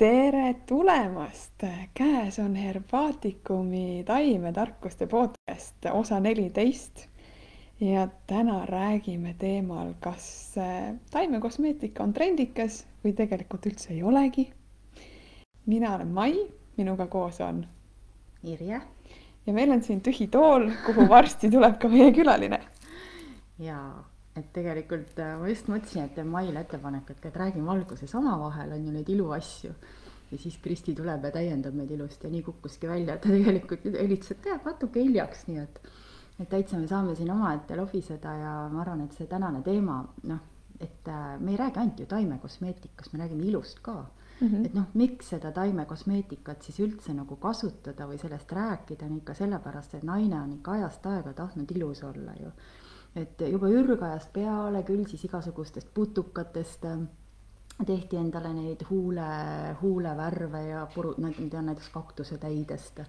tere tulemast! käes on Herbaatikumi taimetarkuste podcast osa neliteist. ja täna räägime teemal, kas äh, taimekosmeetika on trendikas või tegelikult üldse ei olegi. mina olen Mai, minuga koos on Irje. ja meil on siin tühi tool, kuhu varsti tuleb ka meie külaline. ja et tegelikult äh, ma just mõtlesin, et teen Maile ettepaneku, et, räägime alguses omavahel, on ju neid iluasju. ja siis Kristi tuleb ja täiendab meid ilusti ja nii kukkuski välja, et ta tegelikult helitses, et jääb natuke hiljaks, nii et, et täitsa me saame siin omaette lobiseda ja ma arvan, et see tänane teema, noh, et äh, me ei räägi ainult ju taimekosmeetikast, me räägime ilust ka Mm -hmm. et noh, miks seda taimekosmeetikat siis üldse nagu kasutada või sellest rääkida on ikka sellepärast, et naine on ikka ajast aega tahtnud ilus olla ju et juba ürgajast peale küll siis igasugustest putukatest äh, tehti endale neid huule, huulevärve ja puru-, ma tean näiteks kaktusetäidest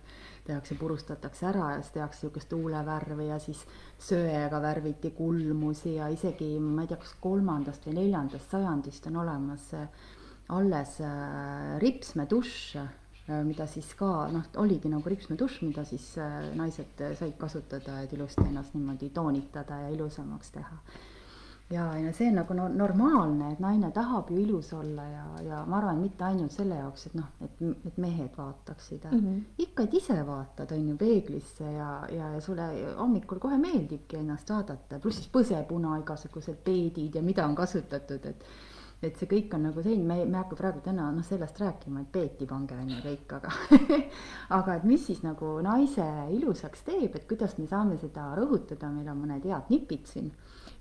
tehakse, purustatakse ära ja siis tehakse niisugust huulevärvi ja siis söega värviti kulmusi ja isegi ma ei tea, kas kolmandast või neljandast sajandist on olemas alles äh, ripsmedušš. Äh, mida siis ka noh, oligi nagu ripsmedušš, mida siis äh, naised said kasutada, et ilusti ennast niimoodi toonitada ja ilusamaks teha. ja, ja see on nagu no, normaalne, et naine tahab ju ilus olla ja, ja ma arvan, mitte ainult selle jaoks, et noh, et, et mehed vaataksid mm. -hmm. ikka, et ise vaatad, on ju, peeglisse ja, ja, ja sulle hommikul kohe meeldibki ennast vaadata, pluss siis põsepuna, igasugused peedid ja mida on kasutatud, et et see kõik on nagu selline, me, me ei hakka praegu täna noh, sellest rääkima, et peeti pange on ju kõik, aga aga et mis siis nagu naise ilusaks teeb, et kuidas me saame seda rõhutada, meil on mõned head nipid siin.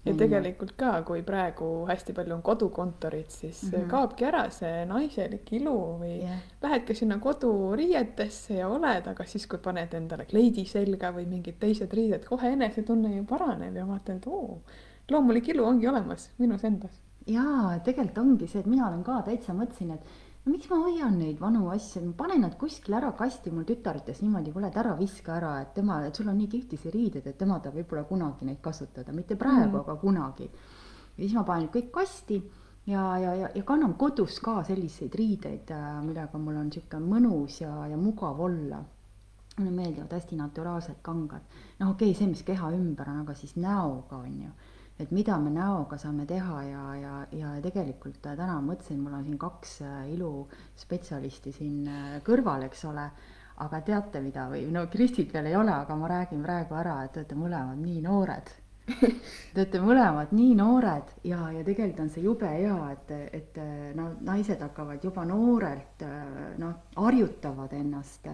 ja tegelikult ka, kui praegu hästi palju on kodukontorid, siis mm -hmm. kaobki ära see naiselik ilu või yeah. lähedki sinna koduriietesse ja oled, aga siis, kui paned endale kleidi selga või mingid teised riided, kohe enesetunne ju paraneb ja vaatad, oo, loomulik ilu ongi olemas minus endas jaa, tegelikult ongi see, et mina olen ka täitsa mõtlesin, et no miks ma hoian neid vanu asju, ma panen nad kuskile ära kasti, mul tütar ütles niimoodi, kuule, et ära viska ära, et tema, et sul on nii kihvtisi riided, et tema tahab võib-olla kunagi neid kasutada, mitte praegu mm., aga kunagi. ja siis ma panen kõik kasti ja, ja, ja, ja kannan kodus ka selliseid riideid, äh, millega mul on sihuke mõnus ja, ja mugav olla mulle meeldivad hästi naturaalsed kangad. noh, okei okay,, see, mis keha ümber on, aga siis näoga on ju et mida me näoga saame teha ja, ja, ja tegelikult täna mõtlesin, mul on siin kaks äh, iluspetsialisti siin äh, kõrval, eks ole, aga teate mida või no Kristit veel ei ole, aga ma räägin praegu ära, et te olete mõlemad nii noored. Te olete mõlemad nii noored ja, ja tegelikult on see jube hea, et, et no naised hakkavad juba noorelt noh, harjutavad ennast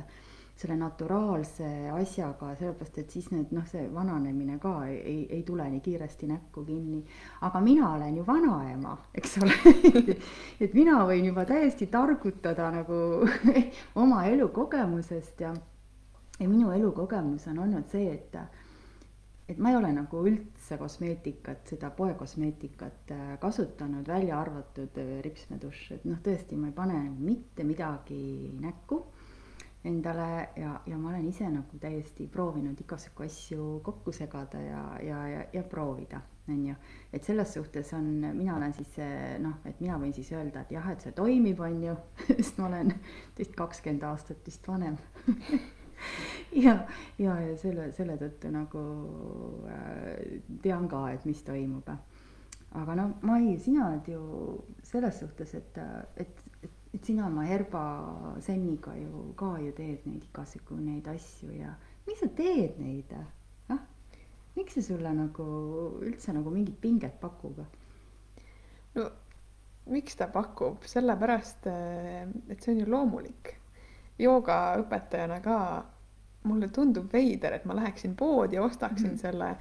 selle naturaalse asjaga, sellepärast et siis need noh, see vananemine ka ei, ei tule nii kiiresti näkku kinni. aga mina olen ju vanaema, eks ole. Et mina võin juba täiesti targutada nagu oma elukogemusest ja, ja minu elukogemus on olnud see, et et ma ei ole nagu üldse kosmeetikat, seda poekosmeetikat äh, kasutanud, välja arvatud äh, ripsmedušš, et noh, tõesti, ma ei pane mitte midagi näkku endale ja, ja ma olen ise nagu täiesti proovinud igasugu asju kokku segada ja, ja, ja, ja proovida, on ju. et selles suhtes on, mina olen siis noh, et mina võin siis öelda, et jah, et see toimib, on ju, sest ma olen vist kakskümmend aastat vist vanem ja, ja, ja selle, selle tõttu nagu äh, tean ka, et mis toimub. aga no Mai, sina oled ju selles suhtes, et, et et sina oma Herba Senniga ju ka ju teed neid igasugu neid asju ja miks sa teed neid, noh? miks see sulle nagu üldse nagu mingit pinget pakub? no miks ta pakub, sellepärast, et see on ju loomulik. joogaõpetajana ka mulle tundub veider, et ma läheksin poodi ja ostaksin mm -hmm. selle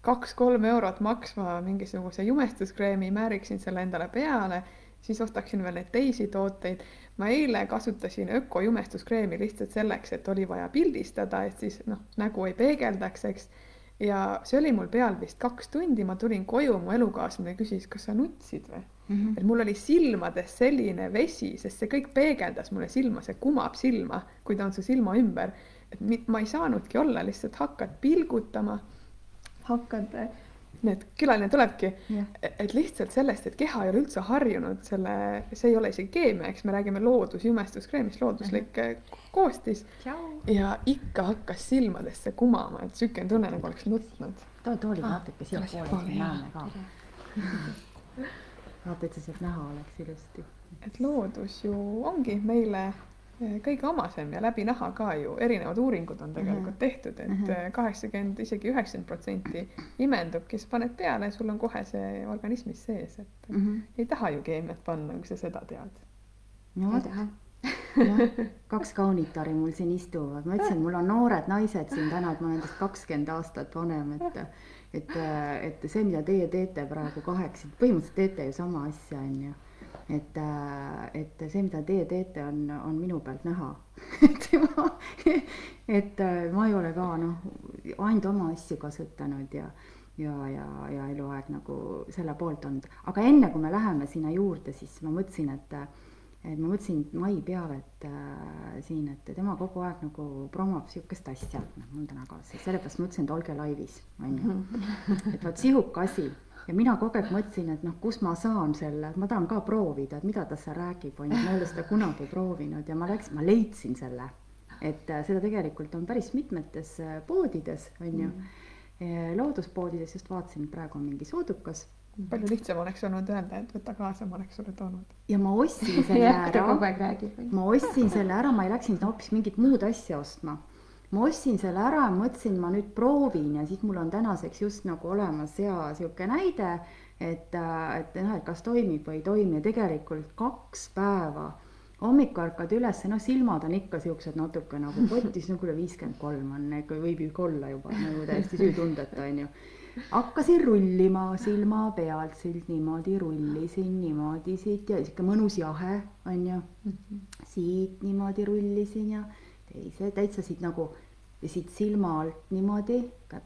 kaks-kolm eurot maksva mingisuguse jumestuskreemi, määriksin selle endale peale siis ostaksin veel neid teisi tooteid. ma eile kasutasin ökojumestuskreemi lihtsalt selleks, et oli vaja pildistada, et siis noh, nägu ei peegeldaks, eks. ja see oli mul peal vist kaks tundi, ma tulin koju, mu elukaaslane küsis, kas sa nutsid või mm. -hmm. et mul oli silmades selline vesi, sest see kõik peegeldas mulle silma, see kumab silma, kui ta on su silma ümber. et ma ei saanudki olla, lihtsalt hakkad pilgutama, hakkad nii et külaline tulebki, jah, et lihtsalt sellest, et keha ei ole üldse harjunud selle, see ei ole isegi keemia, eks me räägime loodusjumestuskreemist, looduslik äh, koostis tšau. ja ikka hakkas silmadesse kumama, et siukene tunne nagu oleks nutnud. too, too oli Ah, natuke siiapoole, et näeme ka. vaata, et see sealt näha oleks ilusti. et loodus ju ongi meile kõige omasem ja läbi naha ka ju erinevad uuringud on tegelikult Mhm. tehtud, et Mhm. eh, kaheksakümmend, isegi üheksakümmend protsenti imendubki, sa paned peale, sul on kohe see organismis sees, et Mhm. ei taha ju keemiat panna, kui sa seda tead. no vot, jah, kaks kaunitari mul siin istuvad, ma ütlesin, mul on noored naised siin täna, et ma olen nendest kakskümmend aastat vanem, et et, et see, mida teie teete praegu kaheksa, põhimõtteliselt teete ju sama asja, onju. et, et see, mida teie teete, on, on minu pealt näha. et ma, et ma ei ole ka noh, ainult oma asju kasutanud ja ja, ja, ja eluaeg nagu selle poolt olnud, aga enne kui me läheme sinna juurde, siis ma mõtlesin, et et ma mõtlesin Mai Peavet äh, siin, et tema kogu aeg nagu promob sihukest asja, noh mul täna ka see, sellepärast ma mõtlesin, et olge laivis, onju. et vot sihuke asi ja mina kogu aeg mõtlesin, et noh, kus ma saan selle, ma tahan ka proovida, et mida ta seal räägib, onju, ma ei ole seda kunagi proovinud ja ma läksin, ma leidsin selle. et äh, seda tegelikult on päris mitmetes äh, poodides, onju. looduspoodides just vaatasin, praegu on mingi soodukas palju lihtsam oleks olnud öelda, et võta kaasa, ma oleks sulle toonud. ja ma ostsin selle ära ma ostsin selle ära, ma ei läks sinna hoopis mingit muud asja ostma. Ma ostsin selle ära, mõtlesin, ma nüüd proovin ja siis mul on tänaseks just nagu olemas hea sihuke näide, et, et noh, et kas toimib või ei toimi. Ja tegelikult kaks päeva hommikul ärkad üles, noh, silmad on ikka siuksed natuke nagu potis, no kuule viiskümmend kolm on, võib ju olla juba nagu täiesti süütundeta onju hakkasin rullima silma pealt siit niimoodi rullisin niimoodi siit ja sihuke mõnus jahe onju. siit niimoodi rullisin ja teise täitsa siit nagu siit silma alt niimoodi,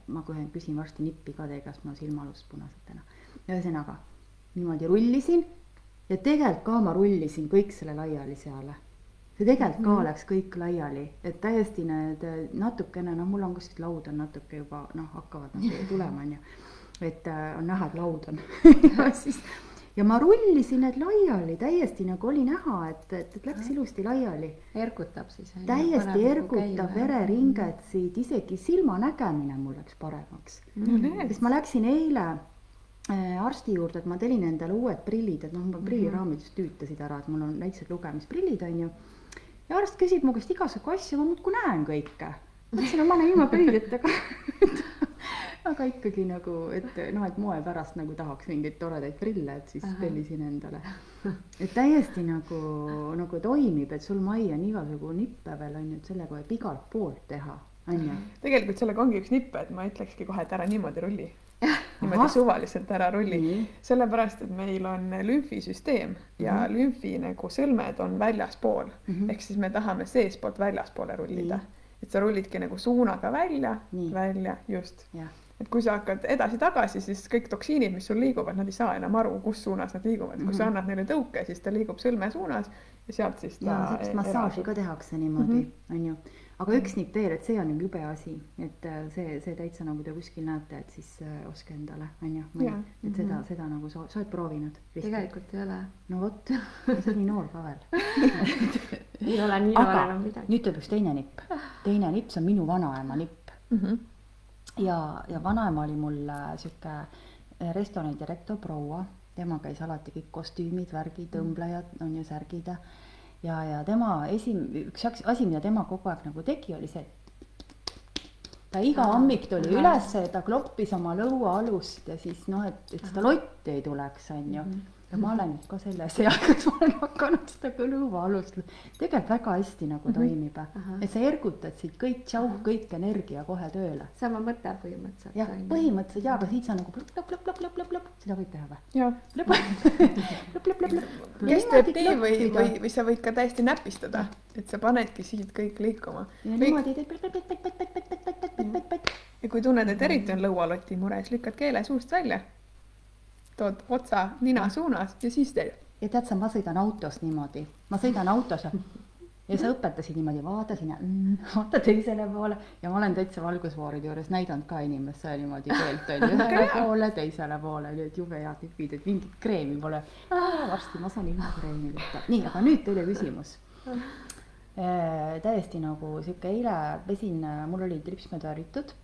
ma kohe küsin varsti nippi ka teie käest, mul on silmalust punased täna. ühesõnaga niimoodi rullisin ja tegelikult ka ma rullisin kõik selle laiali seal see tegelikult ka läks kõik laiali, et täiesti need natukene, noh, mul on kuskilt laud on natuke juba noh, hakkavad nagu tulema, onju. et äh, on näha, et laud on ja siis ja ma rullisin need laiali täiesti nagu oli näha, et, et, et läks ilusti laiali. ergutab siis. täiesti ergutab vereringet siit, isegi silmanägemine mul läks paremaks. no näed sest, ma läksin eile äh, arsti juurde, et ma telin endale uued prillid, et noh, mul prilliraamid just tüütasid ära, et mul on väiksed lugemisprillid, onju. ja arst küsib mu käest igasugu asju, ma muudkui näen kõike. ma ütlesin, no ma olen ilma prillideta ka. aga ikkagi nagu, et noh, et moe pärast nagu tahaks mingeid toredaid prille, et siis tellisin endale. et täiesti nagu, nagu toimib, et sul Mai on igasugu nippe veel on ju, et sellega võib igalt poolt teha, on ju. tegelikult sellega ongi üks nipp, et ma ütlekski kohe, et ära niimoodi rulli. niimoodi suvaliselt ära rulli. nii, sellepärast, et meil on lümfisüsteem ja Mhm. lümfi nagu sõlmed on väljaspool Mhm. ehk siis me tahame seestpoolt väljaspoole rullida Nii.. et sa rullidki nagu suunaga välja, välja, just. jah, et kui sa hakkad edasi-tagasi, siis kõik toksiinid, mis sul liiguvad, nad ei saa enam aru, kus suunas nad liiguvad. kui sa Mhm. annad neile tõuke, siis ta liigub sõlme suunas ja sealt siis ta. ja sellist massaaži ka tehakse niimoodi Mhm., on ju. aga üks nipp veel, et see on ju jube asi, et äh, see, see täitsa nagu te kuskil näete, et siis äh, ostke endale, on ju. Et seda, seda nagu sa, sa oled proovinud? tegelikult ei ole. no vot, sa oled nii noor ka veel. ei ole nii noor enam midagi. nüüd tuleb üks teine nipp, teine nipp, see on minu vanaema nipp Mhm. ja, ja vanaema oli mul äh, sihuke äh, restorani direktor proua, tema käis alati kõik kostüümid, värgid, õmblejad on ju särgid ja ja, ja tema esim-, üks asi, mida tema kogu aeg nagu tegi, oli see, ta iga hommik tuli ülesse, ta kloppis oma lõuaalust ja siis noh, et, et seda lotti ei tuleks, on ju. Ja ma olen nüüd ka selles eas, kus ma olen hakanud seda ka lõuaalust, tegelikult väga hästi nagu toimib Ahah. et sa ergutad siit kõik tšauh, kõik energia kohe tööle. sama mõte põhimõtteliselt. jah, põhimõtteliselt jaa, aga siit sa nagu plõpp, plõpp, plõpp, plõpp, plõpp, plõpp, seda võib teha või? jah, plõpp, plõpp, plõpp, plõpp. kes teeb nii või, või, või sa võid ka täiesti näpistada, et sa panedki siit kõik liikuma. ja niimoodi teed pett, pett, pett, pett, pett, pett, pett, pett, pett, pett. ja kui tunned, et eriti on lõualoti mure, siis lükkad keele suust välja. Tood otsa nina suunas ja siis teed. ja tead sa, ma sõidan autos niimoodi, ma sõidan autos ja ja sa õpetasid niimoodi, vaata sinna mm,, vaata teisele poole ja ma olen täitsa valgusfooride juures näidanud ka inimestele niimoodi keelt onju, ühele poole, teisele poole, nii et jube head tüübid, et mingit kreemi pole. varsti ma saan ilma kreemi võtta. nii, aga nüüd teile küsimus. täiesti nagu sihuke eile pesin, mul olid ripsmed värvitud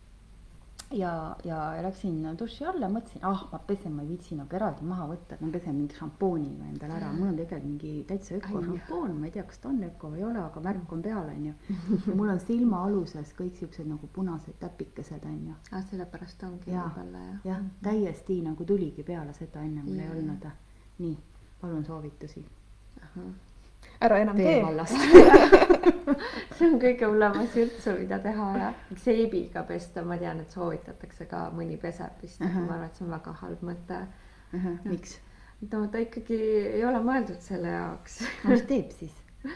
ja, ja läksin duši alla, mõtlesin, ah, ma pesen, ma ei viitsi nagu eraldi maha võtta, et ma pesen mingi šampooniga endale ära, mul on tegelikult mingi täitsa ökošampoon, ma ei tea, kas ta on öko või ei ole, aga märk on peal, onju. mul on silma aluses kõik siuksed nagu punased täpikesed, onju. ah, sellepärast ongi võib-olla jah. jah, täiesti nagu tuligi peale seda, enne mul ei olnud. nii, palun soovitusi ära enam tee see on kõige hullem asi üldse, mida teha ja seebiga pesta, ma tean, et soovitatakse ka, mõni peseb vist, aga Ahah. ma arvan, et see on väga halb mõte. miks? no ta ikkagi ei ole mõeldud selle jaoks. mis teeb siis?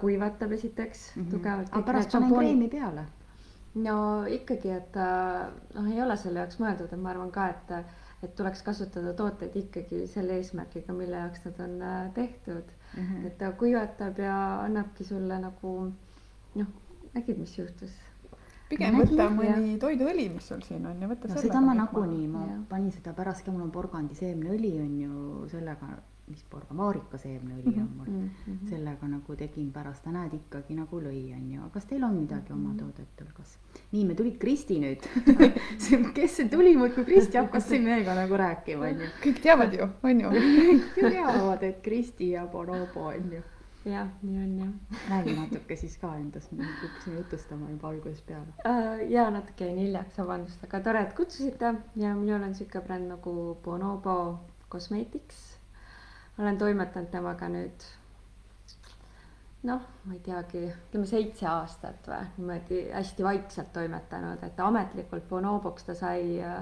kuivatab esiteks mm -hmm. tugevalt. aga pärast panen kreemi peale. no ikkagi, et äh, noh, ei ole selle jaoks mõeldud, et ma arvan ka, et, et tuleks kasutada tooteid ikkagi selle eesmärgiga, mille jaoks nad on äh, tehtud. Mhm. et ta kuivatab ja annabki sulle nagu noh, nägid, mis juhtus? pigem Ma võta nägin, mõni toiduõli, mis sul siin on ja võta no selle. seda ma nagunii, ma Jah. panin seda pärast ka, mul on porgandiseemneõli on ju sellega, mis porga, vaarikaseemneõli on mul Mm -hmm. sellega nagu tegin pärast, näed ikkagi nagu lõi, onju, kas teil on midagi oma toodet hulgas? nii, me tulid Kristi nüüd. kes see tuli muudkui, Kristi hakkas siin meiega nagu rääkima, onju. kõik teavad ju, on ju. kõik teavad, et Kristi ja Bonobo onju. jah, nii on jah räägi natuke siis ka endast, me hakkasime jutustama juba algusest peale. äh,. ja natuke jäin hiljaks, vabandust, aga tore, et kutsusite ja minul on sihuke bränd nagu Bonobo Cosmetics. Olen toimetanud temaga nüüd noh, ma ei teagi, ütleme seitse aastat või niimoodi hästi vaikselt toimetanud, et ametlikult Bonoboks ta sai äh,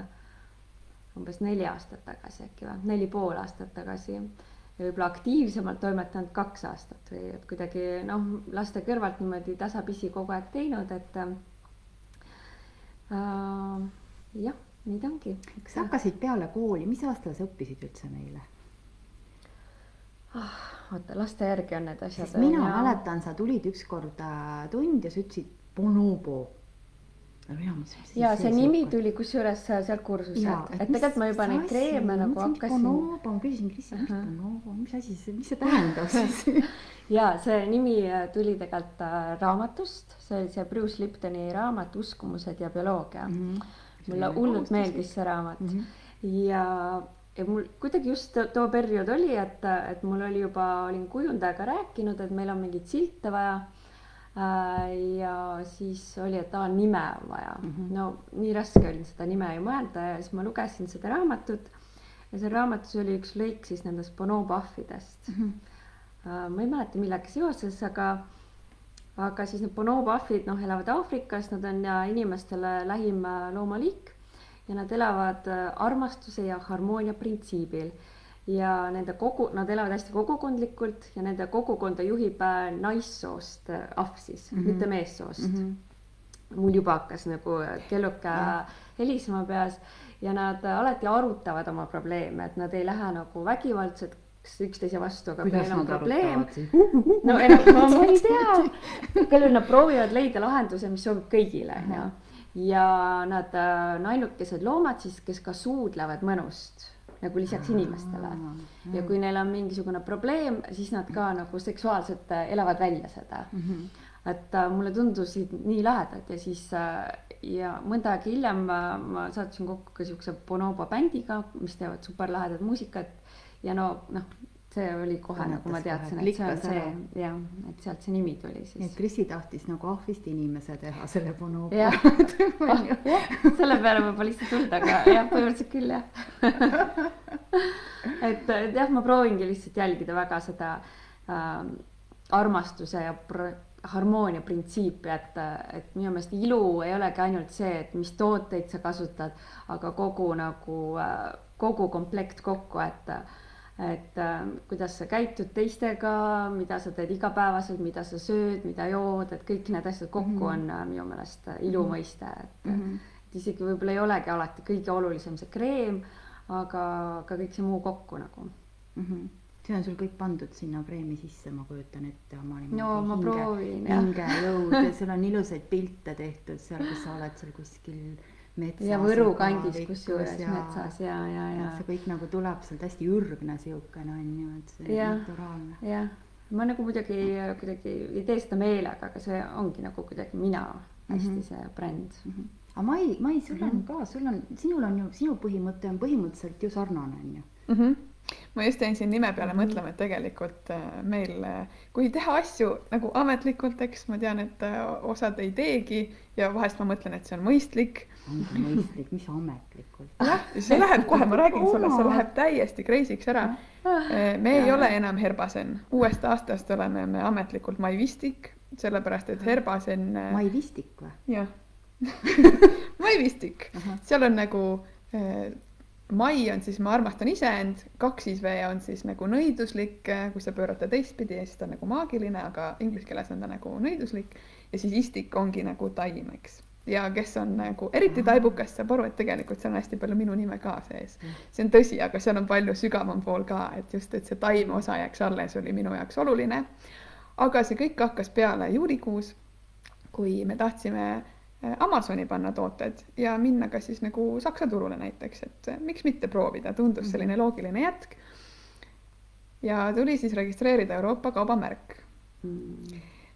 umbes neli aastat tagasi äkki või neli pool aastat tagasi ja võib-olla aktiivsemalt toimetanud kaks aastat või et kuidagi noh, laste kõrvalt niimoodi tasapisi kogu aeg teinud, et äh, jah, nii ta ongi. sa hakkasid peale kooli, mis aastal sa õppisid üldse meile? oota, laste järgi on need asjad. mina mäletan, sa tulid ükskord äh, tund ja sa ütlesid Bonobo. mina mõtlesin. ja see nimi tuli kusjuures sealt kursuselt, et tegelikult ma juba neid kreeme nagu hakkasin Bonobo, ma küsisin, see, mis. Bonobo, mis asi see, mis see tähendab siis? ja see nimi äh, tuli tegelikult äh, raamatust, see oli see Bruce Liptoni raamat Uskumused ja bioloogia. mulle hullult meeldis see raamat Mhm. ja, ja mul kuidagi just too- periood oli, et, et mul oli juba, olin kujundajaga rääkinud, et meil on mingeid silte vaja. ja siis oli, et aa, nime on vaja mm. -hmm. no nii raske oli seda nime ju mõelda ja siis ma lugesin seda raamatut ja seal raamatus oli üks lõik siis nendest bonobahvidest Mhm. Äh, ma ei mäleta, millega seoses, aga, aga siis need bonobahvid, noh, elavad Aafrikas, nad on ja inimestele lähim äh, loomaliik ja nad elavad äh, armastuse ja harmoonia printsiibil ja nende kogu, nad elavad hästi kogukondlikult ja nende kogukonda juhib äh, naissoost äh, ahv siis mm. -hmm. mitte meessoost mm. -hmm. mul juba hakkas nagu kelluke helisema peas ja nad alati arutavad oma probleeme, et nad ei lähe nagu vägivaldseks üksteise vastu, aga kui kuidas neil on probleem, no no ma ei tea, küll nad proovivad leida lahenduse, mis sobib kõigile, onju. Ja nad äh, on ainukesed loomad siis, kes ka suudlevad mõnust nagu lisaks inimestele. ja kui neil on mingisugune probleem, siis nad ka nagu seksuaalselt äh, elavad välja seda. et äh, mulle tundusid nii lahedad ja siis äh, ja mõnda aega hiljem äh, ma sattusin kokku ka siukse Bonobo bändiga, mis teevad superlahedat muusikat ja no noh, see oli kohe Kannatas nagu ma teadsin, et see on klikkas see ära. jah, et sealt see nimi tuli nii et siis. Kristi tahtis nagu ahvist inimese teha selle Bonobo. jah, jah, selle peale võib-olla lihtsalt tulda, aga jah, põhimõtteliselt küll jah. et, et jah, ma proovingi lihtsalt jälgida väga seda äh, armastuse ja harmoonia printsiipi, et, et minu meelest ilu ei olegi ainult see, et mis tooteid sa kasutad, aga kogu nagu äh, kogu komplekt kokku, et et äh, kuidas sa käitud teistega, mida sa teed igapäevaselt, mida sa sööd, mida jood, et kõik need asjad kokku Mhm. on äh, minu meelest äh, ilu mõiste, et mm, Mhm. -hmm. et isegi võib-olla ei olegi alati kõige olulisem see kreem, aga ka kõik see muu kokku nagu. Mhm. see on sul kõik pandud sinna preemi sisse, ma kujutan ette oma niimoodi no ma hinge, proovin jah. hingejõud ja sul on ilusaid pilte tehtud seal, kus sa oled seal kuskil metsas. ja Võru kandis kusjuures metsas ja, ja, ja. see kõik nagu tuleb sealt hästi ürgne siukene on ju, et see Ja. naturaalne. jah, ma nagu muidugi kuidagi ei tee seda meelega, aga see ongi nagu kuidagi mina hästi Mhm. see bränd Mhm. aga Mai, Mai, sul on ka, sul on, sinul on ju, sinu põhimõte on põhimõtteliselt ju sarnane, on ju. mm. -hmm. Ma just jäin siin nime peale mõtlema, et tegelikult äh, meil, äh, kui teha asju nagu ametlikult, eks ma tean, et äh, osad ei teegi ja vahest ma mõtlen, et see on mõistlik. ongi mõistlik, mis ametlikult. jah, see läheb kohe, ma räägin sulle, see läheb täiesti crazy'ks ära. me ei ole enam Herbasen, uuest aastast oleme me ametlikult Maivistik, sellepärast et Herbasen. äh, Mai Vistik või? jah Maivistik, seal on nagu mai on siis ma armastan iseend, kaksis V on siis nagu nõiduslik, kui sa pöörad ta teistpidi, siis ta on nagu maagiline, aga inglise keeles on ta nagu nõiduslik ja siis istik ongi nagu taim, eks. ja kes on nagu eriti taibukas, saab aru, et tegelikult seal on hästi palju minu nime ka sees. see on tõsi, aga seal on palju sügavam pool ka, et just, et see taime osa jääks alles, oli minu jaoks oluline. aga see kõik hakkas peale juulikuus, kui me tahtsime Amazoni panna tooted ja minna ka siis nagu Saksa turule näiteks, et äh, miks mitte proovida, tundus selline loogiline jätk. ja tuli siis registreerida Euroopa kaubamärk.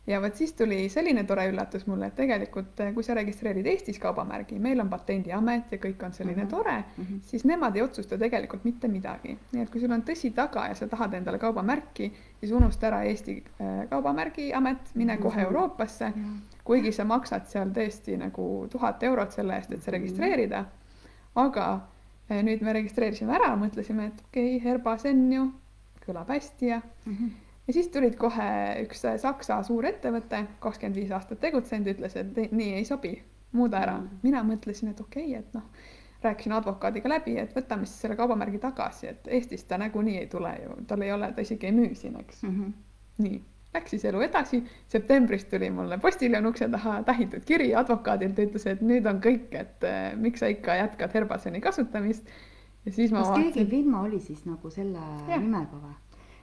Ja vot siis tuli selline tore üllatus mulle, et tegelikult äh, kui sa registreerid Eestis kaubamärgi, meil on patendiamet ja kõik on selline Mhm. tore, siis nemad ei otsusta tegelikult mitte midagi. nii et kui sul on tõsi taga ja sa tahad endale kaubamärki, siis unusta ära Eesti äh, Kaubamärgiamet, mine kohe Euroopasse kuigi sa maksad seal tõesti nagu tuhat eurot selle eest, et see registreerida. aga eh, nüüd me registreerisime ära, mõtlesime, et okei okay,, Herbasen ju kõlab hästi ja, ja siis tulid kohe üks eh, Saksa suurettevõte, kakskümmend viis aastat tegutsenud, ütles, et nii ei sobi, muuda ära. mina mõtlesin, et okei okay,, et noh, rääkisin advokaadiga läbi, et võtame siis selle kaubamärgi tagasi, et Eestis ta nagunii ei tule ju, tal ei ole, ta isegi ei müü siin, eks nii, läks siis elu edasi, septembris tuli mulle postiljon ukse taha tähitud kiri advokaadilt, ütles, et nüüd on kõik, et eh, miks sa ikka jätkad Herbaseni kasutamist. ja siis ma kas keegi vaatasin, firma oli siis nagu selle Jah. nimega või?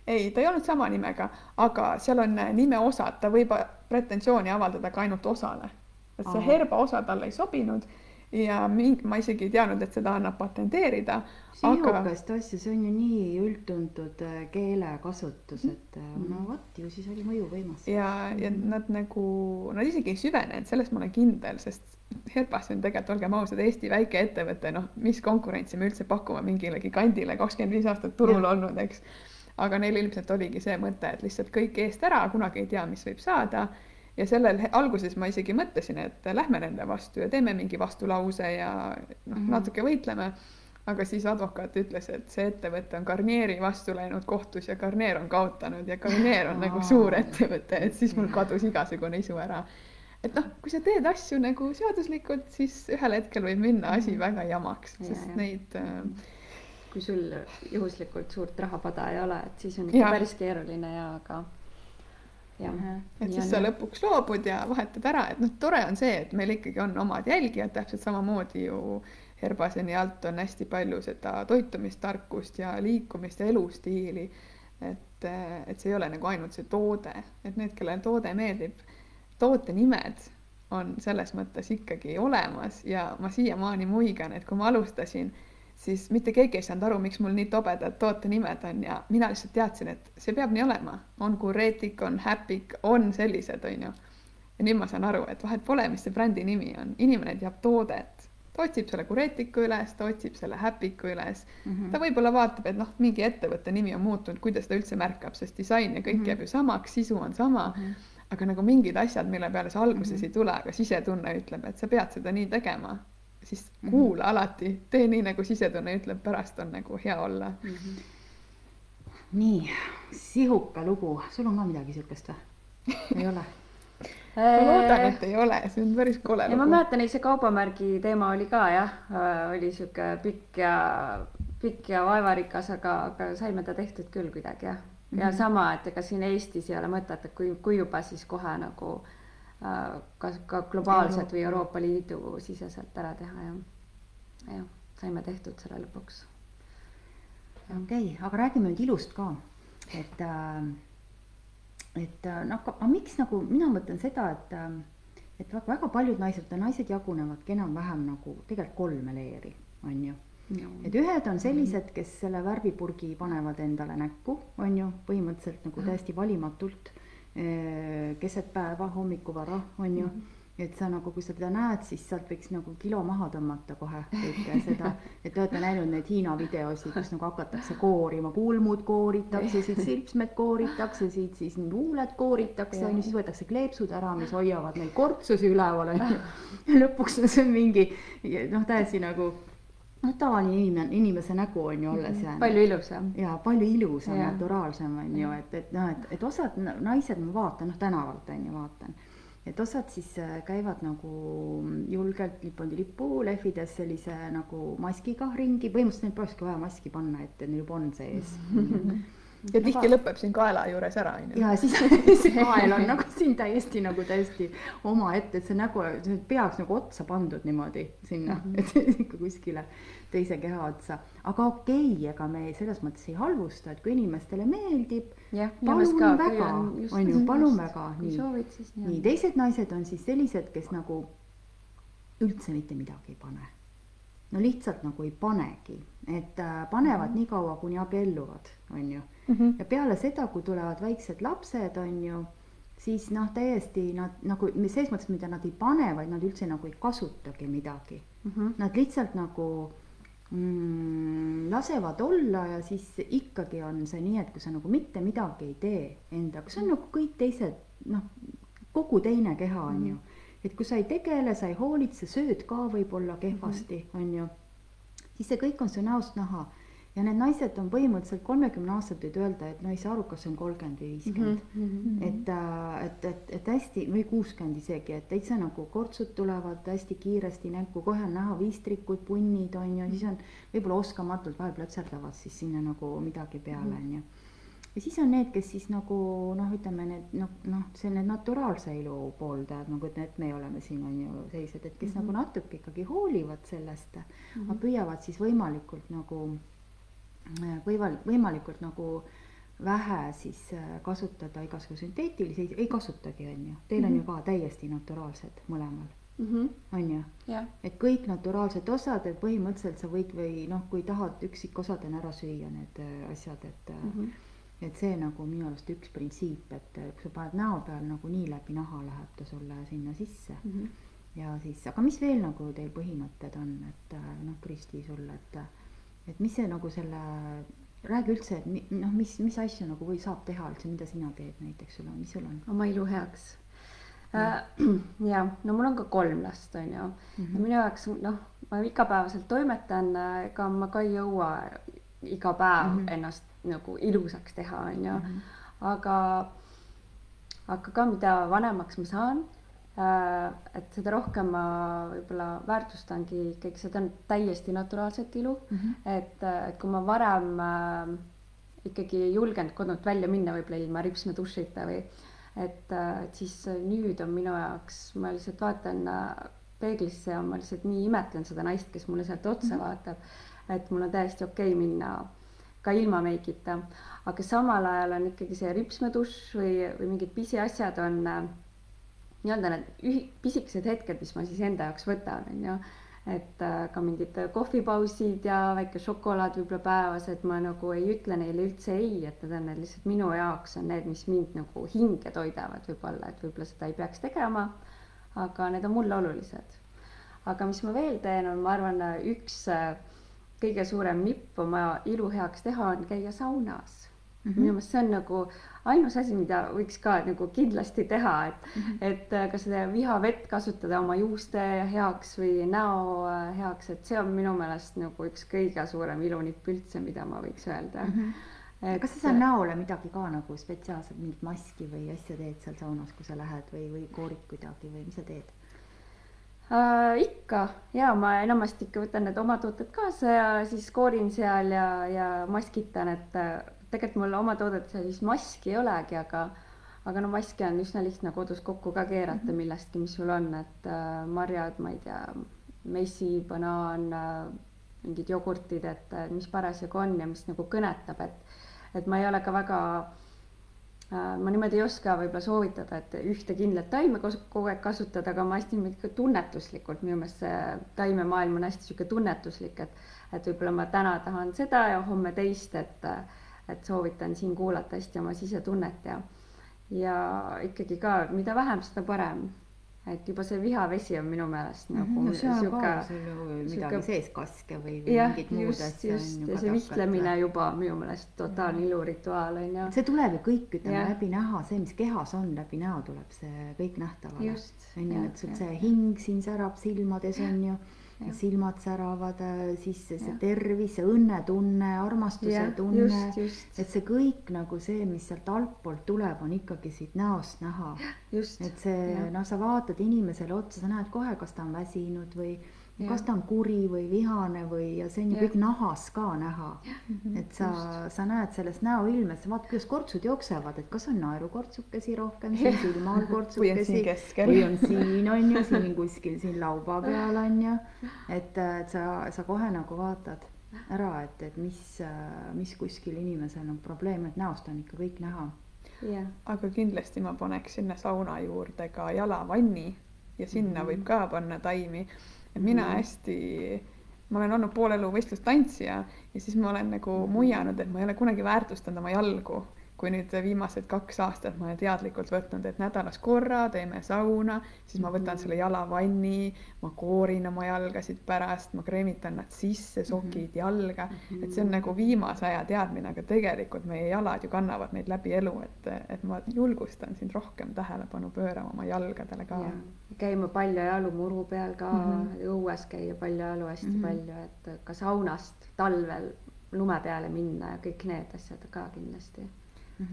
Ei, ta ei olnud sama nimega, aga seal on eh, nimeosad, ta võib pretensiooni avaldada ka ainult osale. et see Aa. Herba osa talle ei sobinud ja mingi, ma isegi ei teadnud, et seda annab patenteerida. aga sihukest asja, see on ju nii üldtuntud äh, keelekasutus, et äh, no vot ju siis oli mõjuvõimas. ja, ja nad nagu, nad isegi ei süvenenud, selles ma olen kindel, sest Herbas on tegelikult, olgem ausad, Eesti väike ettevõte, noh, mis konkurentsi me üldse pakume mingile gigandile, kakskümmend viis aastat turul Jah. olnud, eks. Aga neil ilmselt oligi see mõte, et lihtsalt kõik eest ära, kunagi ei tea, mis võib saada. ja sellel alguses ma isegi mõtlesin, et lähme nende vastu ja teeme mingi vastulause ja noh, Mhm. natuke võitleme aga siis advokaat ütles, et see ettevõte on Garnieri vastu läinud kohtus ja Garnier on kaotanud ja Garnier on nagu suur ettevõte, et siis mul kadus igasugune isu ära. et noh, kui sa teed asju nagu seaduslikult, siis ühel hetkel võib minna asi väga jamaks, Ja, sest ja. neid äh, kui sul juhuslikult suurt rahapada ei ole, et siis on ikka päris keeruline ja aga jah. et Nii siis on, sa lõpuks loobud ja vahetad ära, et noh, tore on see, et meil ikkagi on omad jälgijad, täpselt samamoodi ju Herbaseni alt on hästi palju seda toitumistarkust ja liikumist ja elustiili. et, et see ei ole nagu ainult see toode, et need, kellele toode meeldib, toote nimed on selles mõttes ikkagi olemas ja ma siiamaani muigan, et kui ma alustasin, siis mitte keegi ei saanud aru, miks mul nii tobedad tootenimed on ja mina lihtsalt teadsin, et see peab nii olema, on Kuretik, on Hapik, on sellised, onju. ja nüüd ma saan aru, et vahet pole, mis see brändi nimi on, inimene teab toodet, ta otsib selle Kuretiku üles, ta otsib selle Hapiku üles mm. -hmm. ta võib-olla vaatab, et noh, mingi ettevõtte nimi on muutunud, kuidas ta üldse märkab, sest disain ja kõik mm -hmm. jääb ju samaks, sisu on sama mm. -hmm. aga nagu mingid asjad, mille peale sa alguses mm -hmm. ei tule, aga sisetunne ütleb, et sa pead seda nii tegema, siis kuula mm -hmm. alati, tee nii, nagu sisetunne ütleb, pärast on nagu hea olla mm. -hmm. nii, sihuke lugu, sul on ka midagi siukest või? ei ole? ma loodan, et ei ole, see on päris kole ja ma lugu. mäletan, ei see kaubamärgi teema oli ka jah, oli sihuke pikk ja pikk ja vaevarikas, aga, aga saime ta tehtud küll kuidagi jah. ja mm -hmm. sama, et ega siin Eestis ei ole mõtet, et kui, kui juba, siis kohe nagu äh, ka, ka globaalselt või Euroopa Liidu siseselt ära teha ja, jah, saime tehtud selle lõpuks. okei okay,, aga räägime nüüd ilust ka. et äh, et äh, noh, aga miks nagu mina mõtlen seda, et äh, et väga, väga paljud naised, naised jagunevadki enam-vähem nagu tegelikult kolme leeri, on ju. Et ühed on sellised, kes selle värvipurgi panevad endale näkku, on ju, põhimõtteliselt nagu täiesti valimatult keset päeva, hommikuvara, on ju mm. -hmm et sa nagu, kui sa teda näed, siis sealt võiks nagu kilo maha tõmmata kohe kõike seda, et te olete näinud neid Hiina videosid, kus nagu hakatakse koorima, kulmud kooritakse, siit sirpsmed kooritakse, siit siis huuled kooritakse, on ju, siis võetakse kleepsud ära, mis hoiavad neid kortsusi üleval, on ju. lõpuks on see mingi noh, täiesti nagu noh, tavaline inimene, inimese nägu on ju alles jäänud. palju ilusam. ja palju ilusam, naturaalsem on ju, et, et noh, et, et osad naised ma vaatan, noh tänavalt on ju, vaatan. et osad siis äh, käivad nagu julgelt lipundi lippu lehvides sellise nagu maskiga ringi, põhimõtteliselt neil polekski vaja maski panna, et neil juba on sees ja tihti lõpeb siin kaela juures ära, onju. ja siis see kael on nagu siin täiesti nagu täiesti omaette, et see nägu, peaks nagu otsa pandud niimoodi sinna mm, -hmm. et ikka kuskile teise keha otsa. aga okei okay,, ega me selles mõttes ei halvusta, et kui inimestele meeldib, palun ka, väga, on ju, palun väga, nii. nii, teised naised on siis sellised, kes nagu üldse mitte midagi ei pane no lihtsalt nagu ei panegi, et äh, panevad mm -hmm. nii kaua, kuni abielluvad, on ju mm. -hmm. ja peale seda, kui tulevad väiksed lapsed, on ju, siis noh, täiesti nad nagu selles mõttes, mida nad ei pane, vaid nad üldse nagu ei kasutagi midagi mm. -hmm. Nad lihtsalt nagu mm, lasevad olla ja siis ikkagi on see nii, et kui sa nagu mitte midagi ei tee endaga, see on nagu kõik teised noh, kogu teine keha on mm -hmm. ju et kui sa ei tegele, sa ei hoolitse, sööd ka võib-olla kehvasti mm, -hmm. on ju, siis see kõik on su näost näha. Ja need naised on põhimõtteliselt kolmekümne aastaselt võid öelda, et no ei saa aru, kas see on kolmkümmend või viiskümmend mm. -hmm. et, äh, et, et, et hästi või kuuskümmend isegi, et täitsa nagu kortsud tulevad hästi kiiresti näkku, kohe on näha viistrikud, punnid on ju, siis on võib-olla oskamatult vahel plõtserdavad siis sinna nagu midagi peale on ju ja siis on need, kes siis nagu noh, ütleme need noh, noh, see need naturaalse elu pooldajad nagu, et need me oleme siin on ju sellised, et kes mm -hmm. nagu natuke ikkagi hoolivad sellest mm, -hmm. aga püüavad siis võimalikult nagu võival-, võimalikult nagu vähe siis äh, kasutada igasugu sünteetilisi, ei kasutagi, on ju, teil mm -hmm. on ju mhm. ka täiesti naturaalsed mõlemal mm. -hmm. on ju yeah., et kõik naturaalsed osad, et põhimõtteliselt sa võid või noh, kui tahad üksikosadena ära süüa need äh, asjad, et mm. -hmm et see nagu minu arust üks printsiip, et kui sa paned näo peal nagu nii läbi naha läheb ta sulle sinna sisse mm. -hmm. ja siis, aga mis veel nagu teil põhimõtted on, et noh, Kristi sul, et, et mis see nagu selle, räägi üldse, et noh, mis, mis asju nagu või saab teha üldse, mida sina teed näiteks sul on, mis sul on? oma ilu heaks ja, ja no mul on ka kolm last, on ju mm, -hmm. ja minu jaoks noh, ma igapäevaselt toimetan, ega ma ka ei jõua iga päev mm -hmm. ennast nagu ilusaks teha, on ju. Mhm. aga, aga ka mida vanemaks ma saan äh,, et seda rohkem ma võib-olla väärtustangi ikkagi seda täiesti naturaalset ilu mm. -hmm. et, et kui ma varem äh, ikkagi ei julgenud kodunt välja minna, võib-olla ilma ripsmedušita või et, et siis nüüd on minu jaoks, ma lihtsalt vaatan äh, peeglisse ja ma lihtsalt nii imetlen seda naist, kes mulle sealt otsa mm -hmm. vaatab. et mul on täiesti okei okay minna ka ilma meigita. aga samal ajal on ikkagi see ripsmedušš või, või mingid pisiasjad on äh, nii-öelda need ühi-, pisikesed hetked, mis ma siis enda jaoks võtan, on ju. et äh, ka mingid kohvipausid ja väike šokolaad võib-olla päevas, et ma nagu ei ütle neile üldse ei, et need on need lihtsalt minu jaoks on need, mis mind nagu hinge toidavad võib-olla, et võib-olla seda ei peaks tegema. aga need on mulle olulised. aga mis ma veel teen, on, ma arvan, üks äh, kõige suurem nipp oma ilu heaks teha on käia saunas mm. -hmm. minu meelest see on nagu ainus asi, mida võiks ka nagu kindlasti teha, et mm, -hmm. et äh, ka seda vihavett kasutada oma juuste heaks või näo äh, heaks, et see on minu meelest nagu üks kõige suurem ilunipp üldse, mida ma võiks öelda mm. -hmm. Et... kas sa seal näole midagi ka nagu spetsiaalselt mingit maski või asja teed seal saunas, kui sa lähed või, või koorid kuidagi või mis sa teed? äh,? ikka ja ma enamasti ikka võtan need oma tooted kaasa ja siis koorin seal ja, ja maskitan, et äh, tegelikult mul oma toodet sellist maski ei olegi, aga aga no maski on üsna lihtne kodus kokku ka keerata mm -hmm. millestki, mis sul on, et äh, marjad, ma ei tea, messi, banaan äh,, mingid jogurtid, et äh, mis parasjagu on ja mis nagu kõnetab, et et ma ei ole ka väga äh, ma niimoodi ei oska võib-olla soovitada, et ühte kindlat taime kogu aeg kasutada, aga ma hästi ikka tunnetuslikult, minu meelest see taimemaailm on hästi niisugune tunnetuslik, et et võib-olla ma täna tahan seda ja homme teist, et et soovitan siin kuulata hästi oma sisetunnet ja ja ikkagi ka, mida vähem, seda parem et juba see vihavesi on minu meelest Mhm, nagu no see on sihuke ka sul ju midagi sihuke- sees kaske või, või jah, mingit muud just, asja just ja see vihklemine juba minu meelest totaalne ilurituaal on ju. see tuleb ju kõik, ütleme läbi näha, see, mis kehas on, läbi näo tuleb see kõik nähtavale. on ju, et sul see hing siin särab silmades on ju. Silmad säravad, siis see, see tervis, see õnnetunne, armastuse jah, tunne. et see kõik nagu see, mis sealt altpoolt tuleb, on ikkagi siit näost näha. et see noh, sa vaatad inimesele otsa, sa näed kohe, kas ta on väsinud või. Kas ta on kuri või vihane või ja see on ju kõik nahas ka näha. et sa, sa näed sellest näoilmest, sa vaatad, kuidas kortsud jooksevad, et kas on naerukortsukesi rohkem siin silma all või on kortsukesi või on siin on ju, siin kuskil siin lauba peal on ju. et, et sa, sa kohe nagu vaatad ära, et, et mis, mis kuskil inimesel on probleem, et näost on ikka kõik näha. aga kindlasti ma paneks sinna sauna juurde ka jalavanni ja sinna võib ka panna taimi. Mina hästi, ma olen olnud pool elu võistlustantsija ja siis ma olen nagu muianud, et ma ei ole kunagi väärtustanud oma jalgu kui nüüd viimased kaks aastat ma olen teadlikult võtnud, et nädalas korra teeme sauna, siis ma võtan selle jalavanni, ma koorin oma jalgasid pärast, ma kreemitan nad sisse, sokid jalga, et see on nagu viimase aja teadmine, aga tegelikult meie jalad ju kannavad meid läbi elu, et, et ma julgustan sind rohkem tähelepanu pöörama oma jalgadele ka. käima paljajalu muru peal ka mm. -hmm. õues käia paljajalu hästi mm. -hmm. palju, et ka saunast talvel lume peale minna ja kõik need asjad ka kindlasti